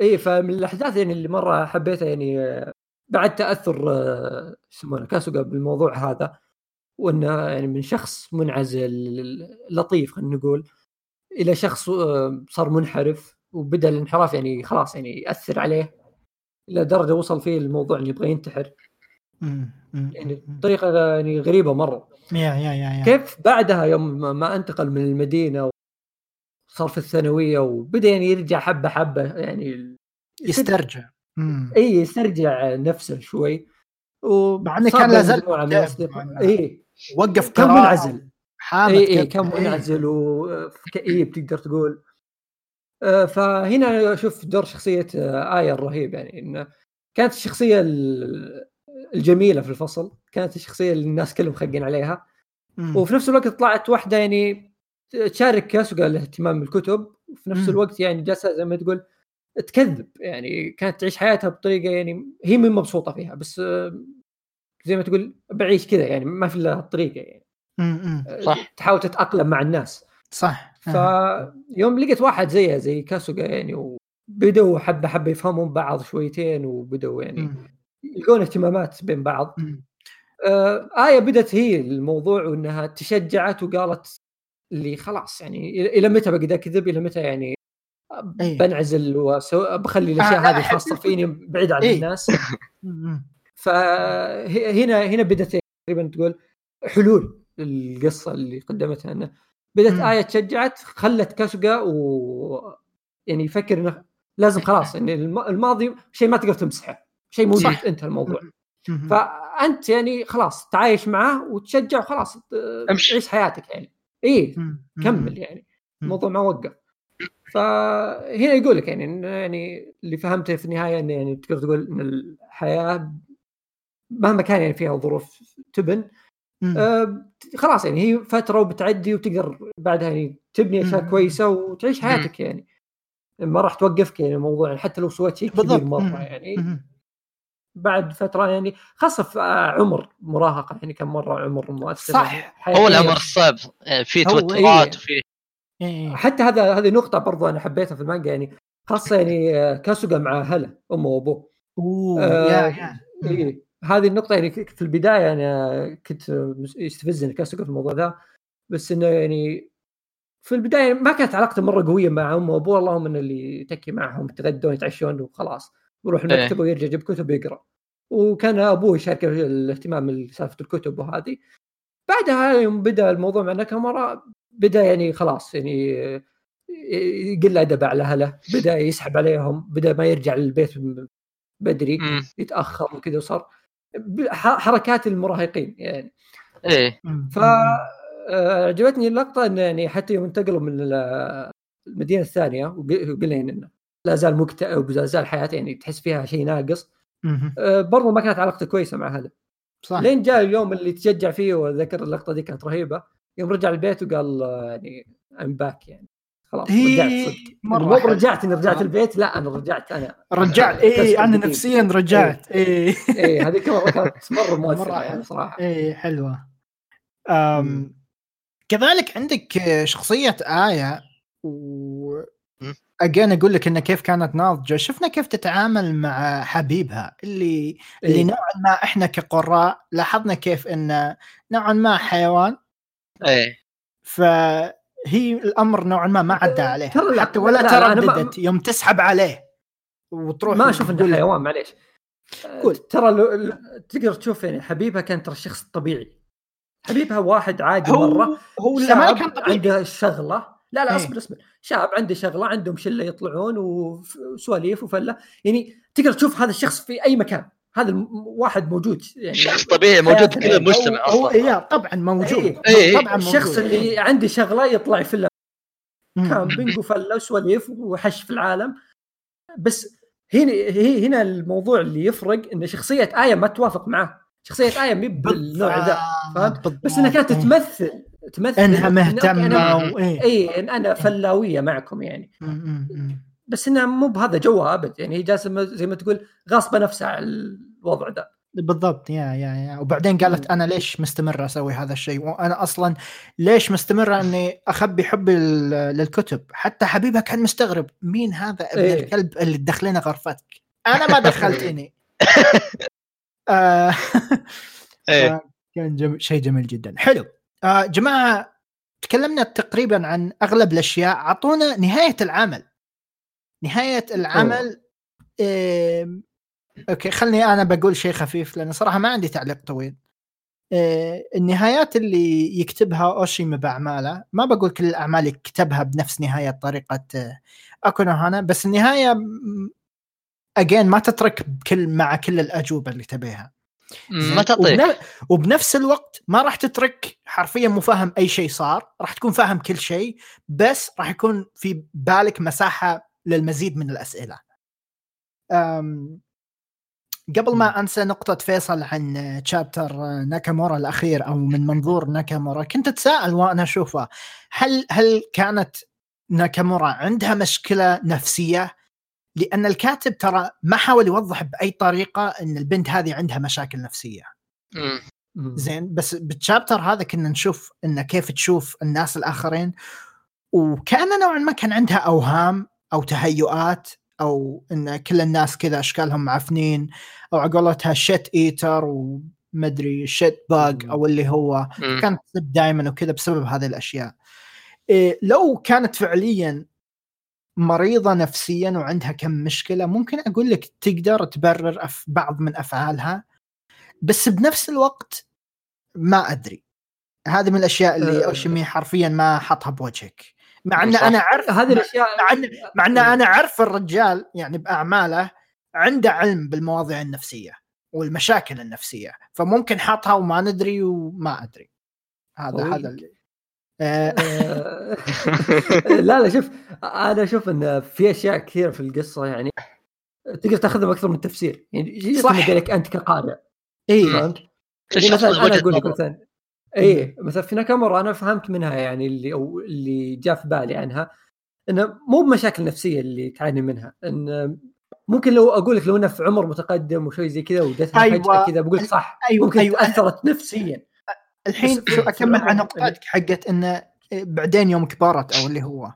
إيه فمن الأحداث يعني اللي مرة حبيتها يعني بعد تأثر آه، يسمونه كاسوغا بالموضوع هذا وانه يعني من شخص منعزل لطيف خلينا نقول إلى شخص آه، صار منحرف وبدأ الانحراف يعني خلاص يعني يأثر عليه إلى درجة وصل فيه الموضوع إنه يبغى ينتحر. يعني مم. بطريقه يعني غريبة مرة. يا يا يا كيف بعدها يوم ما- انتقل من المدينة وصار في الثانوية وبدأ يعني يرجع حبة حبة يعني يسترجع. إي يسترجع نفسه شوي. مع إنه كان لا زال إنه إي. وقف كان قراءة منعزل حامد اي اي كذا. كان إيه. منعزل وكئيب تقدر تقول آه، فهنا أشوف دور شخصية آه، آية الرهيب يعني انه كانت الشخصية ال- الجميلة في الفصل كانت الشخصية اللي الناس كلهم خقين عليها مم. وفي نفس الوقت طلعت واحدة يعني تشارك كاسوغا الاهتمام بالكتب وفي نفس مم. الوقت يعني جالسه زي ما تقول تكذب يعني كانت تعيش حياتها بطريقة يعني هي من مبسوطة فيها بس آه، زي ما تقول بعيش كذا يعني ما في إلا الطريقة يعني مم. مم. آه، صح. تحاول تتأقلم مع الناس صح آه. فيوم لقيت واحد زيها زي كاسوغا يعني وبدوا حبة حبة يفهمون بعض شويتين وبدوا يعني. يلقون اهتمامات بين بعض. آه آية بدت هي الموضوع وإنها تشجعت وقالت اللي خلاص يعني إلى- إلى متى بقدر أكذب إلى متى يعني إيه. بنعزل وسو... بخلي الأشياء آه، هذه خاصة فيني بعيد عن إيه. الناس. (laughs) فهنا هنا بدت تقريبا تقول حلول القصة اللي قدمتها أنه بدت مم. آية تشجعت خلت كاسوغا و يعني يفكر إنه لازم خلاص يعني الم- الماضي شيء ما تقدر تمسحه شيء موجود صح. انت الموضوع مم. فأنت يعني خلاص تعايش معاه وتشجع وخلاص امشي. عيش حياتك يعني اي. كمل يعني. الموضوع ما وقف فهنا يقول لك يعني يعني اللي فهمته في النهاية انه يعني تقدر تقول إن الحياة مهما كان يعني فيها ظروف تبن. آه خلاص يعني هي فترة وبتعدي وتقدر بعدها يعني تبني أشياء. كويسة وتعيش مم. حياتك يعني ما راح توقفك يعني الموضوع يعني حتى لو سويت شيء كبير مرة مم. يعني. بعد فترة يعني خاصة في آه، عمر مراهقة يعني كان مرة عمر مؤثر صح. يعني هو حياتية. العمر الصعب يعني في هو توترات إيه. وفي إيه. حتى هذا هذه نقطة برضو أنا حبيتها في المانجا يعني خاصة يعني آه، كاسوغا مع هلا أمه وأبوه أوه آه، يا يا. إيه هذه النقطة يعني في البداية أنا كنت يستفزني كاسوغا في الموضوع ذا بس إنه يعني في البداية ما كانت علاقته مرة قوية مع أمه وأبوه اللهم إنه اللي يتكي معهم يتغدون يتعشون وخلاص يروح المكتب ويرجع يجيب كتب يقرأ وكان أبوه يشاركه في الاهتمام بسالفة الكتب وهذه. بعدها يوم بدأ الموضوع مع ناكامورا بدأ يعني خلاص يعني يقل أدب على أهله بدأ يسحب عليهم بدأ ما يرجع للبيت بدري. يتأخر وكذا وصار. حركات المراهقين يعني. إيه. ف آه، عجبتني اللقطة انه يعني حتى يوم انتقلوا من ال- المدينة الثانية وق- وقلنا إنه لا زال مكتئب ولا زال حياته يعني تحس فيها شيء ناقص. آه، برضو ما كانت علاقته كويسة مع هذا. صح. لين جاء اليوم اللي تشجع فيه وذكر اللقطة دي كانت رهيبة يوم رجع البيت وقال آه، يعني I'm back يعني. خلاص هي رجعت صدق. مرة مو. رجعت إني رجعت. البيت لا أنا رجعت أنا. رجعت. اي أنا جديد. نفسيا رجعت. اي إيه. هذيك مره (laughs) كانت مرة مؤثرة مرة يعني صراحة. اي حلوة. أم كذلك عندك شخصية آية و. اجين أقول لك انه كيف كانت ناضجة. شفنا كيف تتعامل مع حبيبها اللي اللي إيه. نوعا ما إحنا كقراء لاحظنا كيف إنه نوعا ما حيوان. إيه. فهي الأمر نوعا ما ما عدى عليها ترى حتى ولا ما- ترددت يوم تسحب عليه وتروح ما أشوف إنه حيوان معليش. قول. ترى لو لو- تقدر تشوف يعني حبيبها كان ترى الشخص الطبيعي حبيبها واحد عادي مرة. هو هو لا كان طبيعي. عنده شغلة. لا لا إيه. اصبر اصبر. شاب عنده شغلة عندهم شلة يطلعون وسواليف وفلة. يعني تقدر تشوف هذا الشخص في أي مكان. هذا واحد موجود يعني شخص طبيعي موجود في كل. المجتمع هو أصلا إيه طبعا موجود إيه. إيه. طبعا موجود الشخص اللي عنده شغلة يطلع في. camping وفله وسواليف وحش في العالم بس هنا هي هنا الموضوع اللي يفرق إن شخصية آية ما توافق معاه شخصية آية مي بالنوع ذا فهمت؟ بس إنها كانت إيه. تمثل تمثل إنها مهتمة اي إن أنا فلاوية معكم يعني. بس إنها مو بهذا جوها أبد. يعني هي جالسة زي ما تقول غاصبة نفسها على الوضع ذا بالضبط. yeah yeah yeah. وبعدين قالت أنا ليش مستمرة أسوي هذا الشيء؟ وأنا أصلا ليش مستمرة؟ إني أخبي حبي لل- للكتب. حتى حبيبها كان مستغرب مين هذا ابن إيه. الكلب اللي تدخلينه غرفتك؟ أنا ما دخلتني. (laughs) آه، (laughs) إيه. كان جم... شيء جميل جدا. حلو. آه جماعة تكلمنا تقريبا عن أغلب الأشياء. أعطونا نهاية العمل. نهاية العمل آم، أوكي خلني أنا بقول شيء خفيف لأن صراحة ما عندي تعليق طويل. آه، النهايات اللي يكتبها اوشيما باعماله ما بقول كل الأعمال يكتبها بنفس نهاية طريقة آه، اكونو هانا بس النهاية اجين ما تترك بكل مع كل الأجوبة اللي تبيها. ما تعطيك. وبن- وبنفس الوقت ما راح تترك حرفيا مو فاهم أي شيء صار راح تكون فاهم كل شيء بس راح يكون في بالك مساحة للمزيد من الأسئلة. أم قبل ما أنسى نقطة فيصل عن تشابتر ناكامورا الأخير أو من منظور ناكامورا كنت أتساءل وأنا أشوفه. هل هل كانت ناكامورا عندها مشكلة نفسية؟ لأن الكاتب ترى ما حاول يوضح بأي طريقة إن البنت هذه عندها مشاكل نفسية. زين بس بالشابتر هذا كنا نشوف انه كيف تشوف الناس الآخرين. وكأن نوعا ما كان عندها أوهام أو تهيؤات أو إن كل الناس كذا أشكالهم معفنين أو على قولتها shit eater ومدري shit bag. أو اللي هو. كانت دائما وكذا بسبب هذه الأشياء إيه لو كانت فعليا مريضة نفسيا وعندها كم مشكلة ممكن أقول لك تقدر تبرر أف بعض من أفعالها بس بنفس الوقت ما أدري هذه من الأشياء اللي أه. اوشيمي حرفيا ما حطها بوجهك مع إن. أنا أعرف هذه الأشياء مع ان مع إن أنا أعرف الرجال يعني بأعماله عنده علم بالمواضيع النفسية والمشاكل النفسية فممكن حاطها وما ندري وما أدري هذا طويل. هذا اللي آه، آه، (laughs) لا لا شوف أنا أشوف إن في أشياء كثيرة في القصة يعني تقدر تاخذها بأكثر من تفسير يعني صح. لك أنت كقارئ اي فهمت؟ يعني مثلا أنا أقول لك. مثلا اي مثلا في ناكامورا أنا فهمت منها يعني اللي أو اللي جاء في بالي عنها إنه مو بمشاكل نفسية اللي تعاني منها إن ممكن لو أقول لك لو انها في عمر متقدم وشوي زي كذا ودتها أيوة. فجاه كذا بقول لك صح أيوة، ممكن أيوة. تأثرت نفسيا الحين شو أكمل عن نقطتك حقت انه بعدين يوم كبرت أو اللي هو.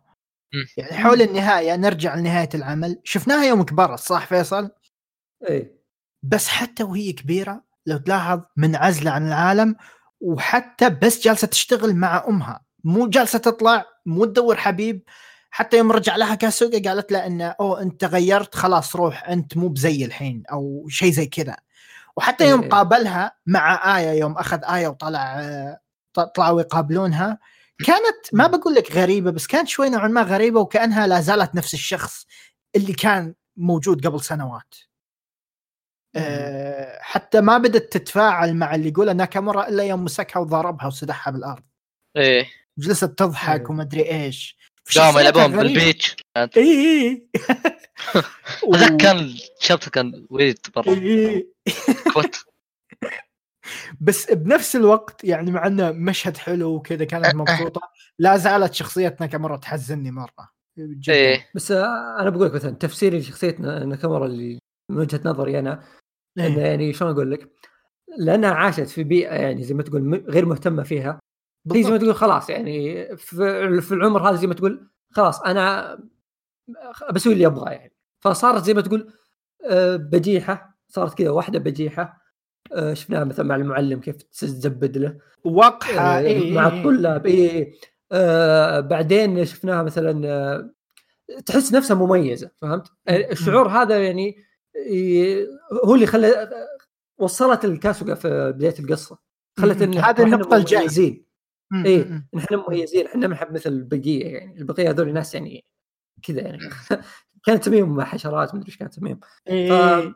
يعني حول النهاية نرجع لنهاية العمل شفناها يوم كبرت صح فيصل؟ اي بس حتى وهي كبيرة لو تلاحظ منعزلة عن العالم وحتى بس جالسة تشتغل مع أمها. مو جالسة تطلع مو تدور حبيب. حتى يوم رجع لها كاسوغا قالت له إنه أوه أنت تغيرت خلاص روح أنت مو بزي الحين أو شيء زي كذا. وحتى يوم إيه. قابلها مع آية يوم أخذ آية وطلع آه، طلعوا يقابلونها كانت ما بقول لك غريبة بس كانت شوي نوعا ما غريبة وكأنها لا زالت نفس الشخص اللي كان موجود قبل سنوات. آه، حتى ما بدت تتفاعل مع اللي يقوله ناكامورا إلا يوم مسكها وضربها وسدحها بالأرض. إيه. جلست تضحك إيه. وما أدري إيش. قاموا يلعبون. بال beach. اي اي هذاك كان ال chapter كان weird برا. إيه. كوت. (laughs) بس بنفس الوقت يعني مع إنه مشهد حلو وكذا كانت مبسوطة لا زالت شخصيه ناكامورا تحزني مرة. جدا. إيه. بس أنا بقول لك مثلا تفسيري لشخصية نا- ناكامورا اللي من وجهة نظري أنا انه إيه. يعني شلون أقول لك؟ لأنها عاشت في بيئة يعني زي ما تقول غير مهتمة فيها زي ما. تقول خلاص يعني في, العمر هذا زي ما تقول خلاص أنا بسوي اللي أبغاه يعني فصارت زي ما تقول آه، بجيحة صارت كذا واحدة بجيحة آه، شفناها مثلا مع المعلم كيف تزبد له وقحه آه، إيه مع إيه. الطلاب اي آه بعدين شفناها مثلا آه تحس نفسها مميزة فهمت؟ آه، الشعور هذا يعني هو اللي خلى وصلت الكاسوغا في بداية القصة خلت إن هذه إيه. م- م. نحن مميزين إحنا ما نحب مثل البقية يعني البقية هذول ناس يعني كذا يعني (laughs) كانت تسميهم حشرات مدري إيش كانت تسميهم إيه.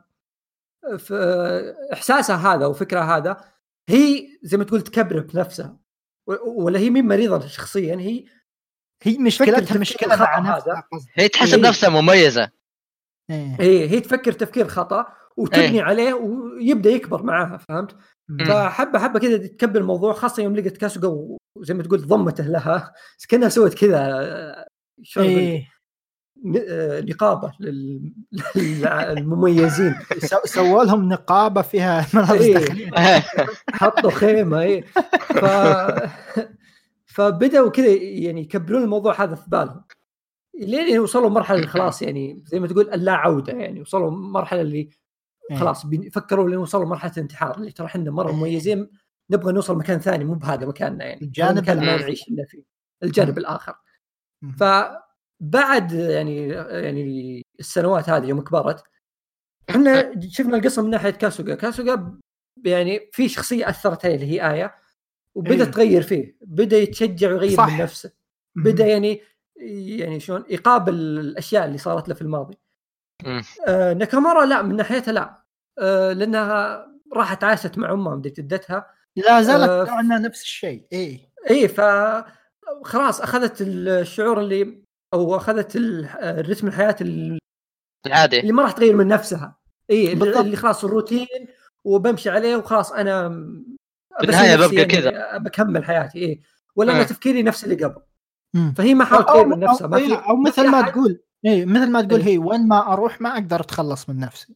فاحساسها هذا وفكرها هذا هي زي ما تقول تكبر بنفسها و- ولا هي مين مريضة شخصيا هي هي مشكلتها مشكلة مع هذا. نفسها هي تحسب إيه. نفسها مميزة إيه. هي هي تفكر تفكير خطأ وتبني إيه. عليه ويبدأ يكبر معاها فهمت؟ فحبة حبة كذا تكبر الموضوع خاصة يوم لقت كاسوغا وزي ما تقول ضمته لها كأنها سوت كذا شلون؟ إيه. ن- آه، نقابة لل- للمميزين سو- سووا لهم نقابة فيها (laughs) ملابس إيه. داخلية (laughs) حطوا خيمة اي ف... (laughs) فبدأوا كذا يعني يكبرون الموضوع هذا في بالهم لين وصلوا مرحلة خلاص يعني زي ما تقول اللا عودة يعني وصلوا مرحلة اللي إيه. خلاص فكروا لين وصلوا مرحلة الانتحار اللي ترى إحنا مرة مميزين نبغى نوصل مكان ثاني مو بهذا مكاننا يعني الجانب اللي ما. نعيش الا فيه الجانب الآخر م. فبعد يعني يعني السنوات هذه يوم كبرت إحنا شفنا القصة من ناحية كاسوغا كاسوغا يعني في شخصية أثرت عليه اللي هي آية وبدا إيه. تغير فيه بدأ يتشجع ويغير صح. من نفسه بدأ يعني يعني شلون يقابل الأشياء اللي صارت له في الماضي. آه ناكامورا لا من ناحيتها لا آه لأنها راحت عاشت مع أمها مدري جدتها لا زالت آه، نوعا ما نفس الشيء اي اي ف خلاص أخذت الشعور اللي أو أخذت ال- الرتم الحياة اللي العادي اللي ما راح تغير من نفسها اي اللي, خلاص الروتين وبمشي عليه وخلاص أنا نفسي ببقى يعني كذا. بكمل حياتي اي ولا أنا آه. تفكيري نفس اللي قبل. فهي ما حاولت تغير من نفسها ما أو, في أو ما مثل في ما تقول اي مثل ما تقول إيه. هي وين ما أروح ما أقدر أتخلص من نفسي.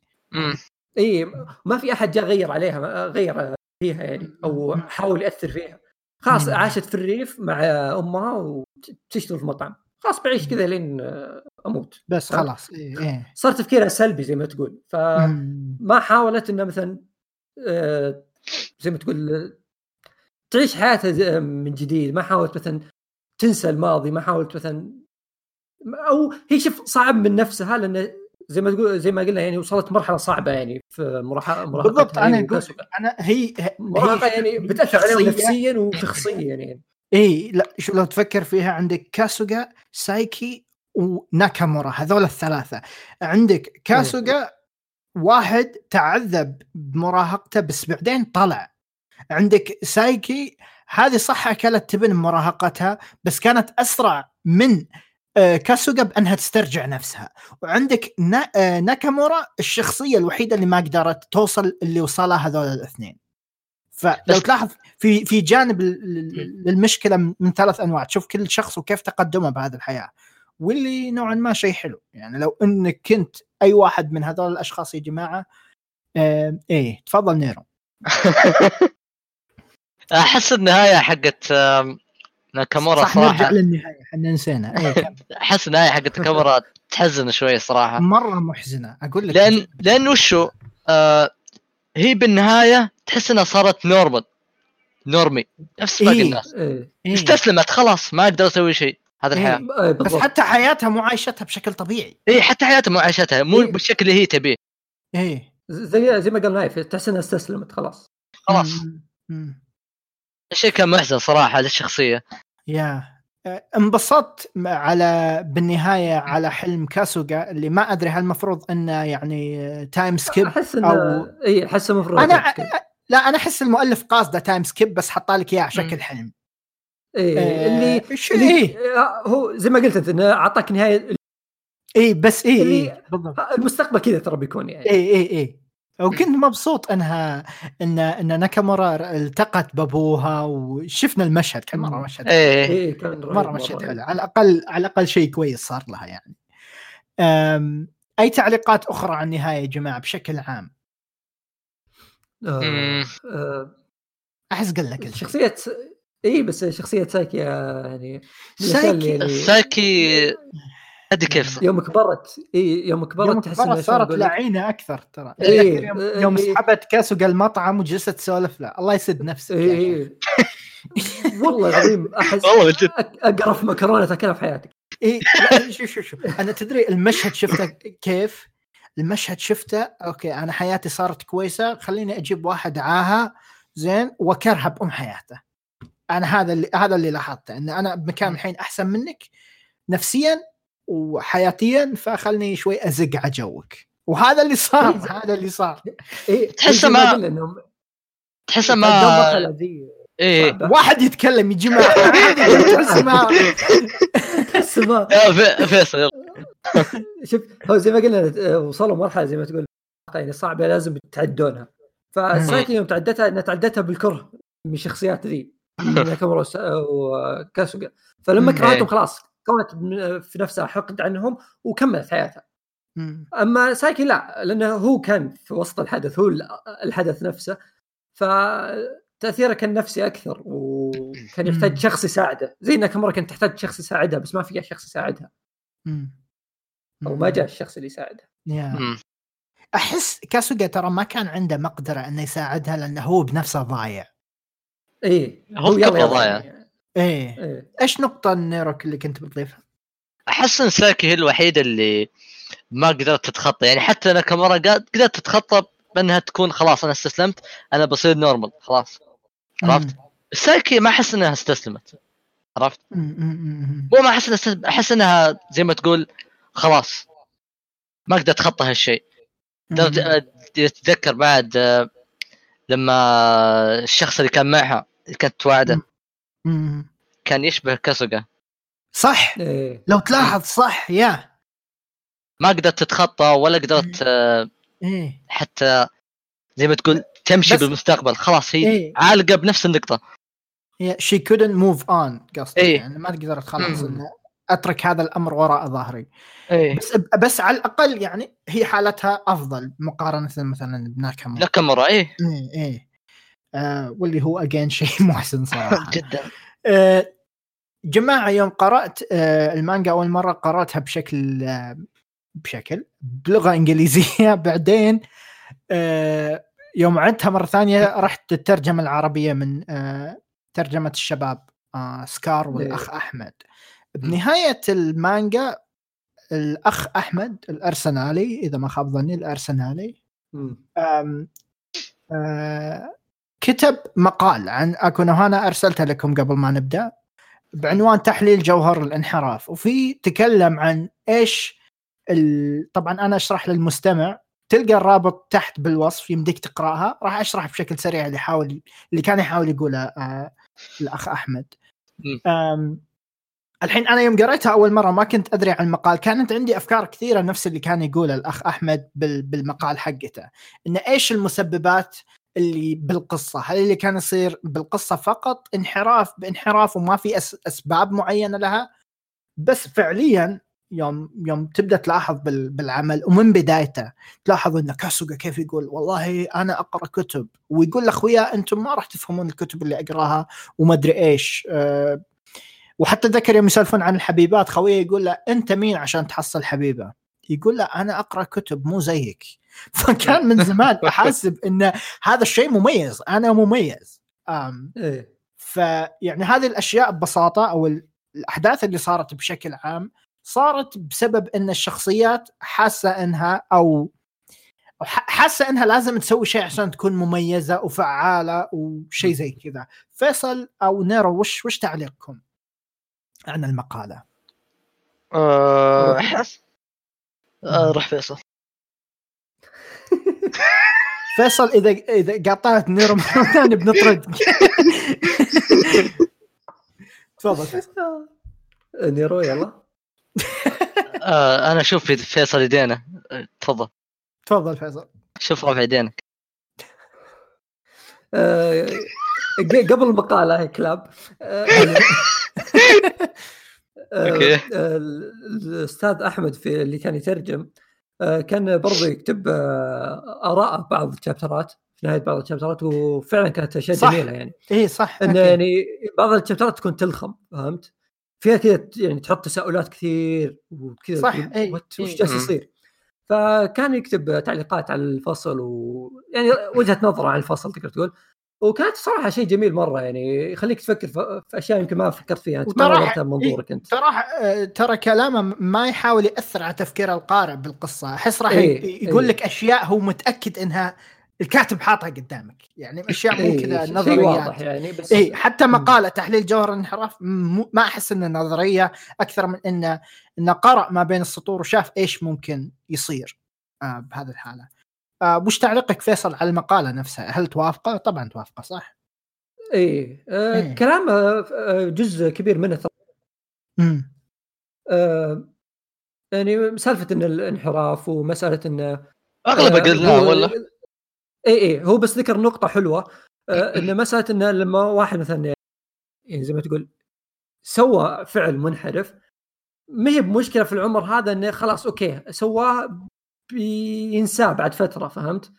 اي ما في أحد جاء غير عليها غير فيها يعني أو حاول يأثر فيها خلاص. عاشت في الريف مع أمها وتشتغل في مطعم خلاص بعيش كذا لين أموت بس. خلاص اي اي صار تفكيرها سلبي زي ما تقول فما. حاولت إنها مثلا آه، زي ما تقول تعيش حياتها من جديد ما حاولت مثلا تنسى الماضي ما حاولت مثلا أو هي شوف صعب من نفسها لأن زي ما تقول زي ما قلنا يعني وصلت مرحلة صعبة يعني في مراهقتها بالضبط أنا هي أقول. أنا هي مراهقة يعني بتأثر عليهم نفسيا وشخصيا يعني. إي لا شو لو تفكر فيها عندك كاسوغا سايكي وناكامورا هذول الثلاثة. عندك كاسوغا واحد تعذب بمراهقته بس بعدين طلع. عندك سايكي هذه صح أكلت تبن مراهقتها بس كانت أسرع من آه، كاسوغا بأنها تسترجع نفسها. وعندك آه، ناكامورا الشخصية الوحيدة اللي ما قدرت توصل اللي وصلها هذول الاثنين. فلو تلاحظ في في جانب للمشكلة من من ثلاث أنواع. تشوف كل شخص وكيف تقدمه بهذه الحياة. واللي نوعا ما شيء حلو. يعني لو إنك كنت أي واحد من هذول الأشخاص يا جماعة آه إيه تفضل نيرو. (laughs) أحس النهاية حقت ناكامورا صح نرجع صراحة للنهاية إحنا نسينا كمل. (laughs) أحس النهاية حقت (laughs) ناكامورا تحزن شوي صراحة مرة محزنة أقول لك لأن لأن وشو آه هي بالنهاية تحس إنها صارت normal normie نفس باقي إيه. الناس إيه. إيه. استسلمت خلاص ما أقدر أسوي شيء هذا إيه. الحياة إيه بس حتى حياتها مو عايشتها بشكل طبيعي اي حتى حياتها معيشتها مو إيه. بالشكل اللي هي تبيه إيه زي زي ما قال نايف تحس إنها استسلمت خلاص خلاص مم. مم. الشيء كان محزن صراحة للشخصية. يا. انبسطت على بالنهاية على حلم كاسوغا اللي ما أدري هل المفروض إنه يعني time skip أحس انه أو- إي أحس المفروض أنا. لا أنا أحس المؤلف قاصده time skip بس حط لك إياه على شكل. حلم. إيه آه، اللي اللي إيه آه، هو زي ما قلت انت إنه أعطاك نهاية إيه بس إيه اللي- إيه بالضبط. المستقبل كذا ترى بيكون يعني. إيه إيه إيه وكنت مبسوط أنها إن إن ناكامورا التقت بابوها وشفنا المشهد كان مره. مشهد. إيه. إيه كان مره مشهد حلو. على الأقل على الأقل شيء كويس صار لها يعني. أم، أي تعليقات أخرى عن النهاية يا جماعة بشكل عام؟ آه،. آه، أحس قال لك. شخصية اي بس شخصية سايكي يعني سايكي- يعني ساكي ادري كيف يوم كبرت. إي يوم كبرت يوم تحس كبرت صارت؟ لعينة أكثر ترى. إيه، يوم, إيه، يوم سحبت كاسوغا المطعم وجلست تسولف له. الله يسد نفسك يا إي شيخ. إي. والله العظيم أحس والله جد. اقرف مكرونة تاكلها في حياتك. إي شوف شوف شوف أنا تدري المشهد شفته كيف؟ المشهد شفته okay أنا حياتي صارت كويسة. خليني أجيب واحد عاهه زين واكرها بأم حياته. أنا هذا اللي هذا اللي لاحظته إن أنا بمكان الحين أحسن منك. نفسيا وحياتيا فخلني شوي أزق على جوك. وهذا اللي صار هذا اللي صار. اي تحسه ما- تحسه ما إيه. واحد يتكلم يا جماعة هذه تحس ما. تحس ما. فيصل. يلا. (laughs) شوف هو زي ما قلنا وصلوا مرحلة زي ما تقول يعني صعبة لازم يتعدونها. فسايكي يوم تعدتها إنها تعدتها بالكره من الشخصيات ذي. ناكامورا وكاسوغا فلما. كرهتهم إيه. خلاص. كونت من- في نفسها حقد عنهم وكملت حياتها مم. أما سايكي لا لأنه هو كان في وسط الحدث هو ال- الحدث نفسه فتأثيره كان نفسي أكثر وكان يحتاج. شخص يساعده زي ناكامورا كانت تحتاج شخص يساعدها بس ما في شخص يساعدها. أو ما جاء الشخص اللي يساعدها. أحس كاسوغا ترى ما كان عنده مقدرة إنه يساعدها لأنه هو بنفسه ضايع إيه هو يلا ضايع. يعني. إيه. إيش نقطة نيروك اللي كنت بتضيفها؟ أحس إن سايكي هي الوحيدة اللي ما قدرت تتخطى. يعني حتى ناكامورا قد- قدرت تتخطى بأنها تكون خلاص أنا استسلمت. أنا بصير normal خلاص. عرفت؟ سايكي ما أحس إنها استسلمت. عرفت؟ مو ما أحس أحس إنها زي ما تقول خلاص. ما أقدر أتخطى هالشيء. تتذكر بعد آه، لما الشخص اللي كان معها اللي كانت تواعده مم. كان يشبه كاسوغا. صح. إيه. لو تلاحظ صح يا. ما قدرت تتخطى ولا قدرت آه، إيه. حتى زي ما تقول تمشي بس- بالمستقبل. خلاص هي إيه. عالقة بنفس النقطة. هي شي couldn't موف اون قصدي إيه. يعني ما تقدر خلاص أترك هذا الأمر وراء ظهري. إيه. بس بس على الأقل يعني هي حالتها أفضل مقارنة مثلا بناكامورا. ناكامورا إيه. إيه إيه. آه واللي هو اجين (laughs) شيء محسن صراحة. (laughs) جدا. آه جماعة يوم قرأت آه المانجا أول مرة قرأتها بشكل آه بشكل بلغة إنجليزية. (laughs) بعدين آه يوم عدتها مرة ثانية رحت الترجمه العربية من آه ترجمة الشباب آه سكار والأخ أحمد. بنهاية المانجا الأخ أحمد الأرسنالي إذا ما خاب ظني الأرسنالي آه كتب مقال عن اكونوهانا أرسلته لكم قبل ما نبدأ بعنوان تحليل جوهر الانحراف. وفي تكلم عن إيش ال... طبعا أنا أشرح للمستمع. تلقى الرابط تحت بالوصف يمديك تقرأها. راح أشرح بشكل سريع اللي حاول اللي كان يحاول يقوله آه الأخ أحمد. أم الحين أنا يوم قريتها أول مرة ما كنت أدري عن المقال. كانت عندي أفكار كثيرة نفس اللي كان يقوله الأخ أحمد بال- بالمقال حقته. إن إيش المسببات اللي بالقصة؟ هل اللي كان يصير بالقصة فقط انحراف بانحراف وما في أسباب معينة لها؟ بس فعليا يوم يوم تبدأ تلاحظ بال- بالعمل ومن بدايته تلاحظ إن كاسوغا كيف يقول؟ والله أنا أقرأ كتب. ويقول لأخويا أنتم ما راح تفهمون الكتب اللي أقراها وما أدري إيش. أه وحتى ذكر يوم يسولفون عن الحبيبات خويه يقول له أنت مين عشان تحصل حبيبة؟ يقول له أنا أقرأ كتب مو زيك. (laughs) فكان من زمان أحاسب إن هذا الشيء مميز أنا مميز. أم إيه. فيعني هذه الأشياء ببساطة أو ال- الأحداث اللي صارت بشكل عام صارت بسبب إن الشخصيات حاسة إنها أو أو ح- حاسة إنها لازم تسوي شيء عشان تكون مميزة وفعالة وشيء زي كذا. فيصل أو نيرو وش وش تعليقكم عن المقالة؟ آه، أحس آه، روح فيصل. (laughs) (laughs) فيصل اذا إذا قاطعت نيرو مره ثانية بنطرد. تفضل فيصل. نيرو يلا. آه، أنا أشوف في فيصل يدينا آه، تفضل. تفضل فيصل. شوف رافع يدينك. آه، قبل المقالة كلاب. آه، (laughs) آه،. آه، الأستاذ أحمد في اللي كان يترجم آه، كان برضو يكتب اراء بعض الشابترات في نهاية بعض الشابترات وفعلا كانت أشياء صح. جميلة يعني اي صح انه. يعني بعض الشابترات تكون تلخم فهمت؟ فيها كذا يعني تحط تساؤلات كثير وكذا صح، إي. وش جالس مم. يصير؟ فكان يكتب تعليقات على الفصل و يعني وجهة نظره عن الفصل تقدر تقول وكانت صراحة شيء جميل مرة يعني يخليك تفكر في أشياء يمكن ما فكرت فيها أنت ما من منظورك أنت. ترى آه، ترى كلامه ما يحاول يأثر على تفكير القارئ بالقصة. أحس راح إيه، ي- يقول إيه. لك أشياء هو متأكد إنها الكاتب حاطها قدامك. يعني أشياء مو كذا شيء نظريات. واضح يعني بس اي حتى. مقالة تحليل جوهر الانحراف ما أحس انه نظرية أكثر من إنه إنه قرأ ما بين السطور وشاف إيش ممكن يصير آه بهذه الحالة. وش تعليقك فيصل على المقالة نفسها؟ هل توافقة؟ طبعا توافقة صح. اي آه إيه. كلامه آه، جزء كبير منه امم آه يعني سالفة إن الانحراف ومسألة انه اغلب آه، قلناه هو- ولا اي اي هو بس ذكر نقطة حلوة آه إن مسألة انه لما واحد مثلا يعني زي ما تقول سوى فعل منحرف ما هي بمشكلة في العمر هذا إنه خلاص okay سواه بينساه بعد فترة فهمت؟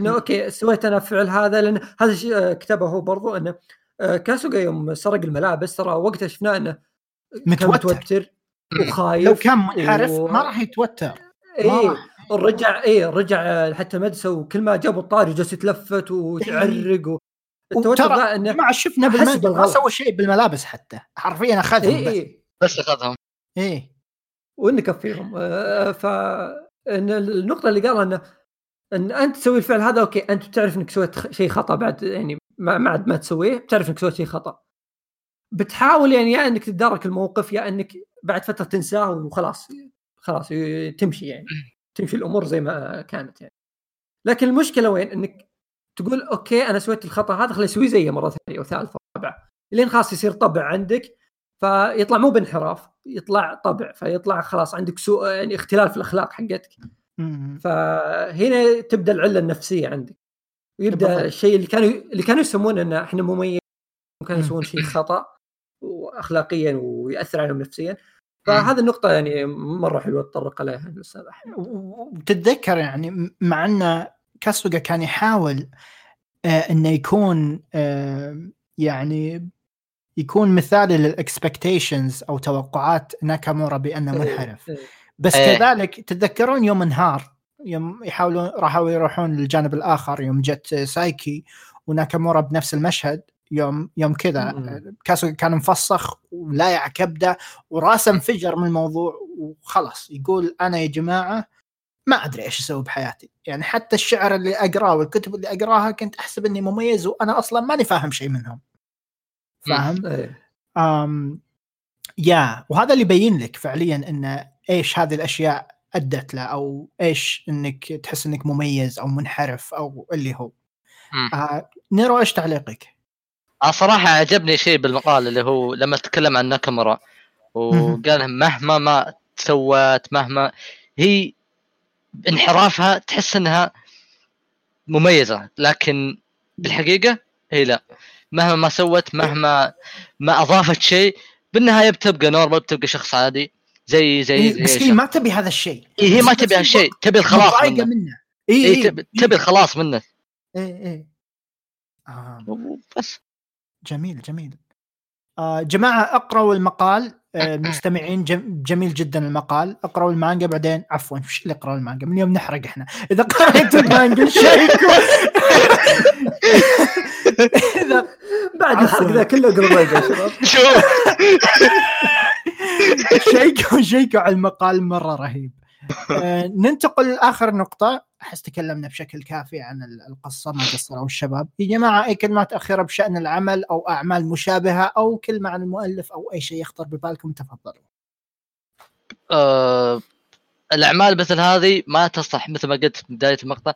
إنه okay سويت أنا الفعل هذا لأن هذا الشيء آه، كتبه هو برضو إنه آه، كاسوغا يوم سرق الملابس ترى وقتها شفناه إنه متوتر. متوتر وخايف لو كان منحرف و- ما راح يتوتر. ما اي. رجع اي رجع حتى المدرسة وكل ما جابوا الطاري جالس يتلفت ويعرق و... التوتر وترى ذا إنه جماعة شفنا بالمانجا ما. سوى شيء بالملابس حتى. حرفيا أخذهم اي بس. اي بس أخذهم. إيه. ونكفيهم آه، ف إن النقطة اللي قالها انه إن أنت تسوي الفعل هذا okay أنت بتعرف إنك سويت شيء خطأ بعد يعني ما عاد ما تسويه بتعرف إنك سويت شيء خطأ. بتحاول يعني يا إنك تتدارك الموقف يا إنك بعد فترة تنساه وخلاص خلاص تمشي يعني. تمشي الأمور زي ما كانت يعني. لكن المشكلة وين؟ إنك تقول okay أنا سويت الخطأ هذا خليني اسويه زيه مرة ثانية وثالثة ورابعة لين خلاص يصير طبع عندك فيطلع مو بانحراف يطلع طبع فيطلع خلاص عندك سوء يعني اختلال في الأخلاق حقتك. فهنا تبدأ العلة النفسية عندك. ويبدأ الشيء اللي كانوا اللي كانوا يسمونه إن إحنا مميزين كانوا يسوون شيء خطأ واخلاقيا ويأثر عليهم نفسيا. فهذه النقطة يعني مرة حلوة تطرق عليها الأستاذ أحمد. وتتذكر يعني مع أن كاسوغا كان يحاول آه إنه يكون آه يعني يكون مثالي للإكسبكتيشنز أو توقعات ناكامورا بأنه إيه، منحرف. إيه. بس أيه. كذلك تتذكرون يوم انهار يوم يحاولون راحوا يروحون للجانب الآخر يوم جت سايكي وناكامورا بنفس المشهد يوم يوم كذا. كاسو كان مفسخ ولايع كبده وراسه انفجر من الموضوع وخلاص. يقول أنا يا جماعة ما أدري إيش أسوي بحياتي. يعني حتى الشعر اللي أقراه والكتب اللي أقراها كنت أحسب إني مميز وأنا أصلا ماني فاهم شيء منهم. فاهم؟ أم يا وهذا اللي يبين لك فعليا إن إيش هذه الأشياء أدت له أو إيش إنك تحس إنك مميز أو منحرف أو اللي هو. آه نيرو إيش تعليقك؟ آه صراحة عجبني شيء بالمقال اللي هو لما تكلم عن ناكامورا وقال مهما ما سوت مهما هي انحرافها تحس إنها مميزة لكن بالحقيقة هي لا. مهما ما سوت مهما ما أضافت شيء بالنهاية بتبقى normal بتبقى شخص عادي زي زي, إيه بس هي ما تبي هذا الشيء. إيه هي ما تبي هالشيء تبي الخلاص منه, منه. إيه, إيه, إيه تبي, الخلاص منه. إيه إيه آه. بس جميل جميل. آه جماعة اقرأوا المقال. آه (coughs) مستمعين جميل جدا المقال. اقرأوا المانجا بعدين. عفوا وش اللي اقرأوا المانجا؟ من يوم نحرق إحنا؟ إذا قرأتوا المانجا شيكوا (laughs) بعد الحرق ذا كله اقرأوا يا شباب. (laughs) شوف شيكوا شيكوا على المقال مرة رهيب. آه ننتقل لآخر نقطة. أحس تكلمنا بشكل كافي عن القصة ما قصروا الشباب. يا جماعة أي كلمات أخيرة بشأن العمل أو أعمال مشابهة أو كلمة عن المؤلف أو أي شيء يخطر ببالكم تفضلوا. أه الأعمال مثل هذه ما تصلح مثل ما قلت في بداية المقطع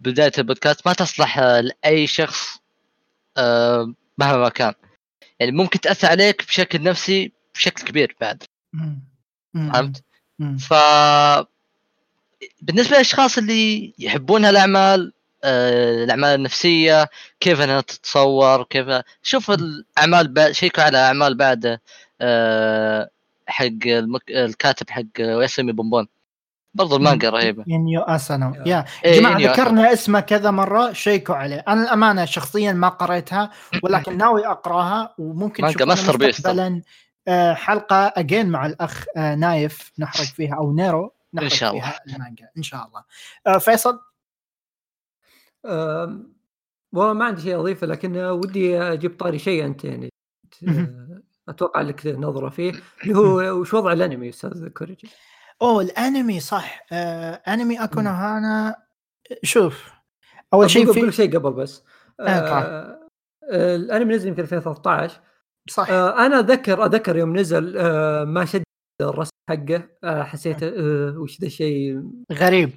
بداية البودكاست ما تصلح لأي شخص مهما كان. يعني ممكن تأثر عليك بشكل نفسي بشكل كبير بعد. فهمت؟ ف بالنسبة للأشخاص اللي يحبون هالأعمال آه، الأعمال النفسية كيف إنها تتصور كيف شوف الأعمال بعد شيكوا على أعمال بعد آه، حق المك... الكاتب حق ويسمي بومبون برضو المانجا رهيبة. ينيو اسانو yeah. إيه جماعة ذكرنا اسمه كذا مرة شيكوا عليه. أنا الأمانة شخصيا ما قريتها ولكن ناوي أقراها وممكن مانجا masterpiece. آه، حلقة again مع الأخ نايف نحرق فيها أو نيرو إن شاء الله. المانجا إن شاء الله. آه فيصل؟ والله ما عندي شيء أضيفه لكن ودي أجيب طاري شيء أنت يعني. أتوقع لك نظرة فيه اللي هو وش وضع الأنمي أستاذ كوريجي؟ أوه الأنمي صح. آه أنمي اكونا هانا شوف أول شيء في بقول شيء قبل بس. آه آه الأنمي نزل يمكن 2013 صح. آه أنا أذكر أذكر يوم نزل آه ما شد الرسم حقه. آه، حسيت آه وش ذا الشيء؟ غريب.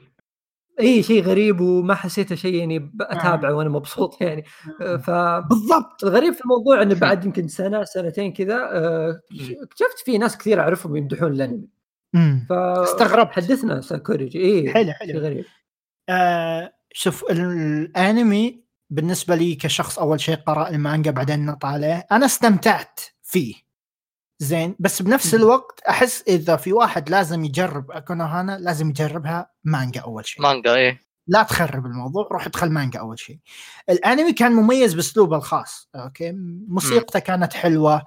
إي شيء غريب وما حسيته شيء يعني أتابعه وأنا مبسوط (laughs) يعني. آه، ف بالضبط. الغريب في الموضوع إنه بعد يمكن سنة سنتين كذا اكتشفت في ناس كثير أعرفهم يمدحون الأنمي. ف استغربت. حدثنا ساكوريجي اي حلو حلو. غريب. آه شوف الانمي بالنسبة لي كشخص أول شيء قرأ المانجا بعدين نط عليه أنا استمتعت فيه. زين بس بنفس الوقت أحس إذا في واحد لازم يجرب اكونوهانا لازم يجربها مانجا أول شيء. مانجا إيه. لا تخرب الموضوع روح ادخل مانجا أول شيء. الانمي كان مميز بأسلوبه الخاص أوكي؟ موسيقته كانت حلوة.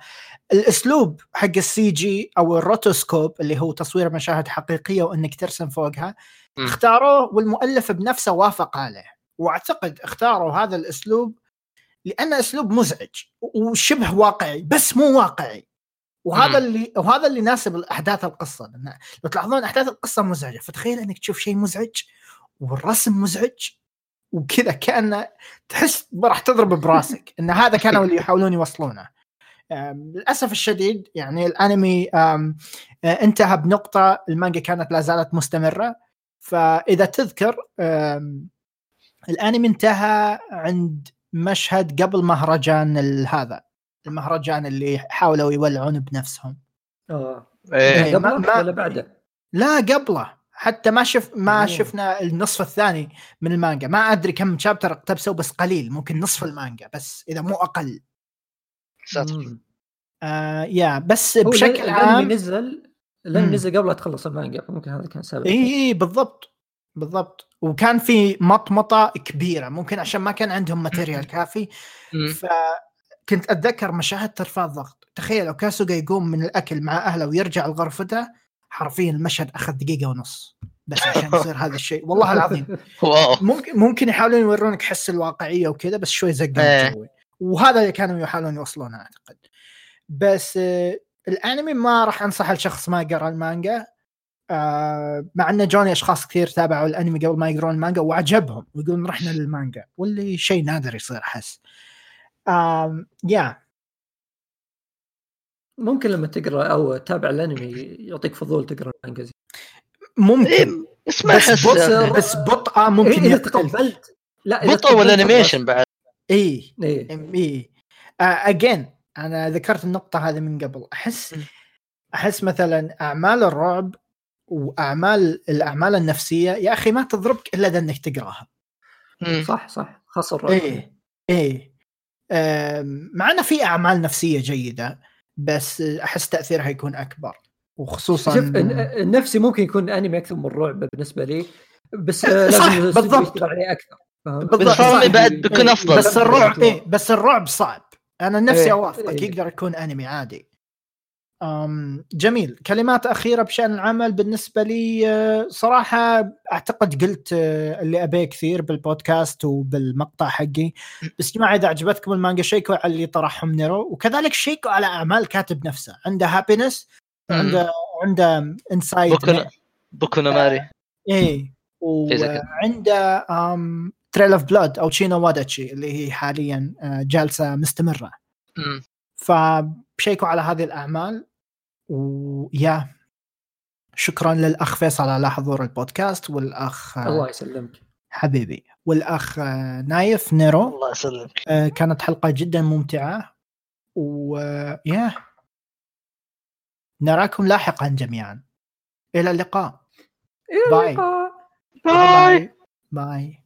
الاسلوب حق ال CG أو ال rotoscope اللي هو تصوير مشاهد حقيقية وإنك ترسم فوقها. اختاروه والمؤلف بنفسه وافق عليه وأعتقد اختاروا هذا الأسلوب لأنه أسلوب مزعج وشبه واقعي بس مو واقعي وهذا. اللي وهذا اللي يناسب احداث القصة لأن لو تلاحظون أحداث القصة مزعجة فتخيل إنك تشوف شيء مزعج والرسم مزعج وكذا كأنه تحس راح تضرب براسك إن هذا كانوا اللي يحاولون يوصلونه للأسف الشديد يعني الأنمي آه، انتهى بنقطة المانجا كانت لا زالت مستمرة. فإذا تذكر الأنمي انتهى عند مشهد قبل مهرجان ال- هذا المهرجان اللي حاولوا يولعون بنفسهم. آه. إيه، قبله ما- ولا بعده؟ لا قبله. حتى ما شف ما أوه. شفنا النصف الثاني من المانجا. ما أدري كم chapter اقتبسوا بس قليل. ممكن نصف المانجا بس إذا مو أقل. ساتر. آه يا بس بشكل عام نزل مم. نزل قبل لا تخلص المانجا فممكن هذا كان سبب. اي اي بالضبط بالضبط. وكان في مطمطة كبيرة ممكن عشان ما كان عندهم material كافي. فكنت أتذكر مشاهد ترفع الضغط. تخيل لو كاسوغا يقوم من الأكل مع أهله ويرجع لغرفته حرفيا المشهد أخذ دقيقة ونص. بس عشان يصير هذا الشيء. والله العظيم. (laughs) ممكن ممكن يحاولون يورونك حس الواقعية وكذا بس شوي زق إيه. وهذا اللي كانوا يحاولون يوصلونه أعتقد. بس آه الأنمي ما راح أنصح لشخص ما قرا المانجا آه مع إن جوني أشخاص كثير تابعوا الأنمي قبل ما يقرون المانجا وعجبهم ويقولون رحنا للمانجا واللي شيء نادر يصير أحس. يا ممكن لما تقرأ أو تتابع الأنمي يعطيك فضول تقرأ المانجا زي ممكن. إيه، بس بس بطء ممكن إيه، إذا يقتل. تقبلت. لا بطء وال animation بعد. اي. إيه اي again أنا ذكرت النقطة هذه من قبل أحس م. أحس مثلا أعمال الرعب وأعمال الأعمال النفسية يا أخي ما تضربك إلا إذا إنك تقراها مم. صح صح خاصة الرعب إيه إيه مع إنه في أعمال نفسية جيدة بس أحس تأثيرها يكون أكبر وخصوصا شوف الن- النفسي ممكن يكون أنمي أكثر من الرعب بالنسبة لي بس آه، صح، لازم بالضبط. عليه أكثر؟ بالضبط، بس الرعب صح. بعد بيكون إيه، أفضل. بس الرعب إيه بس الرعب صعب. أنا نفسي إيه. أوافقك. إيه. يقدر يكون أنمي عادي. أم جميل. كلمات أخيرة بشأن العمل بالنسبة لي آه، صراحة أعتقد قلت آه، اللي أبيه كثير بالبودكاست وبالمقطع حقي. بس جماعة إذا عجبتكم المانجا شيكوا على اللي طرحهم نيرو. وكذلك شيكوا على أعمال كاتب نفسه. عنده Happiness عنده عنده انسايد بوكو بوكو نو ماري. إيه. إيه. وعنده Trail of Blood أو Chi no Wadachi اللي هي حاليا آه، جالسة مستمرة. مم. فشيكوا على هذه الأعمال و yeah شكرا للأخ فيصل على حضور البودكاست والأخ آه، الله يسلمك. حبيبي. والأخ آه، نايف نيرو الله يسلمك. كانت حلقة جدا ممتعة و yeah نراكم لاحقا جميعا. إلى اللقاء. إلى bye. اللقاء. bye bye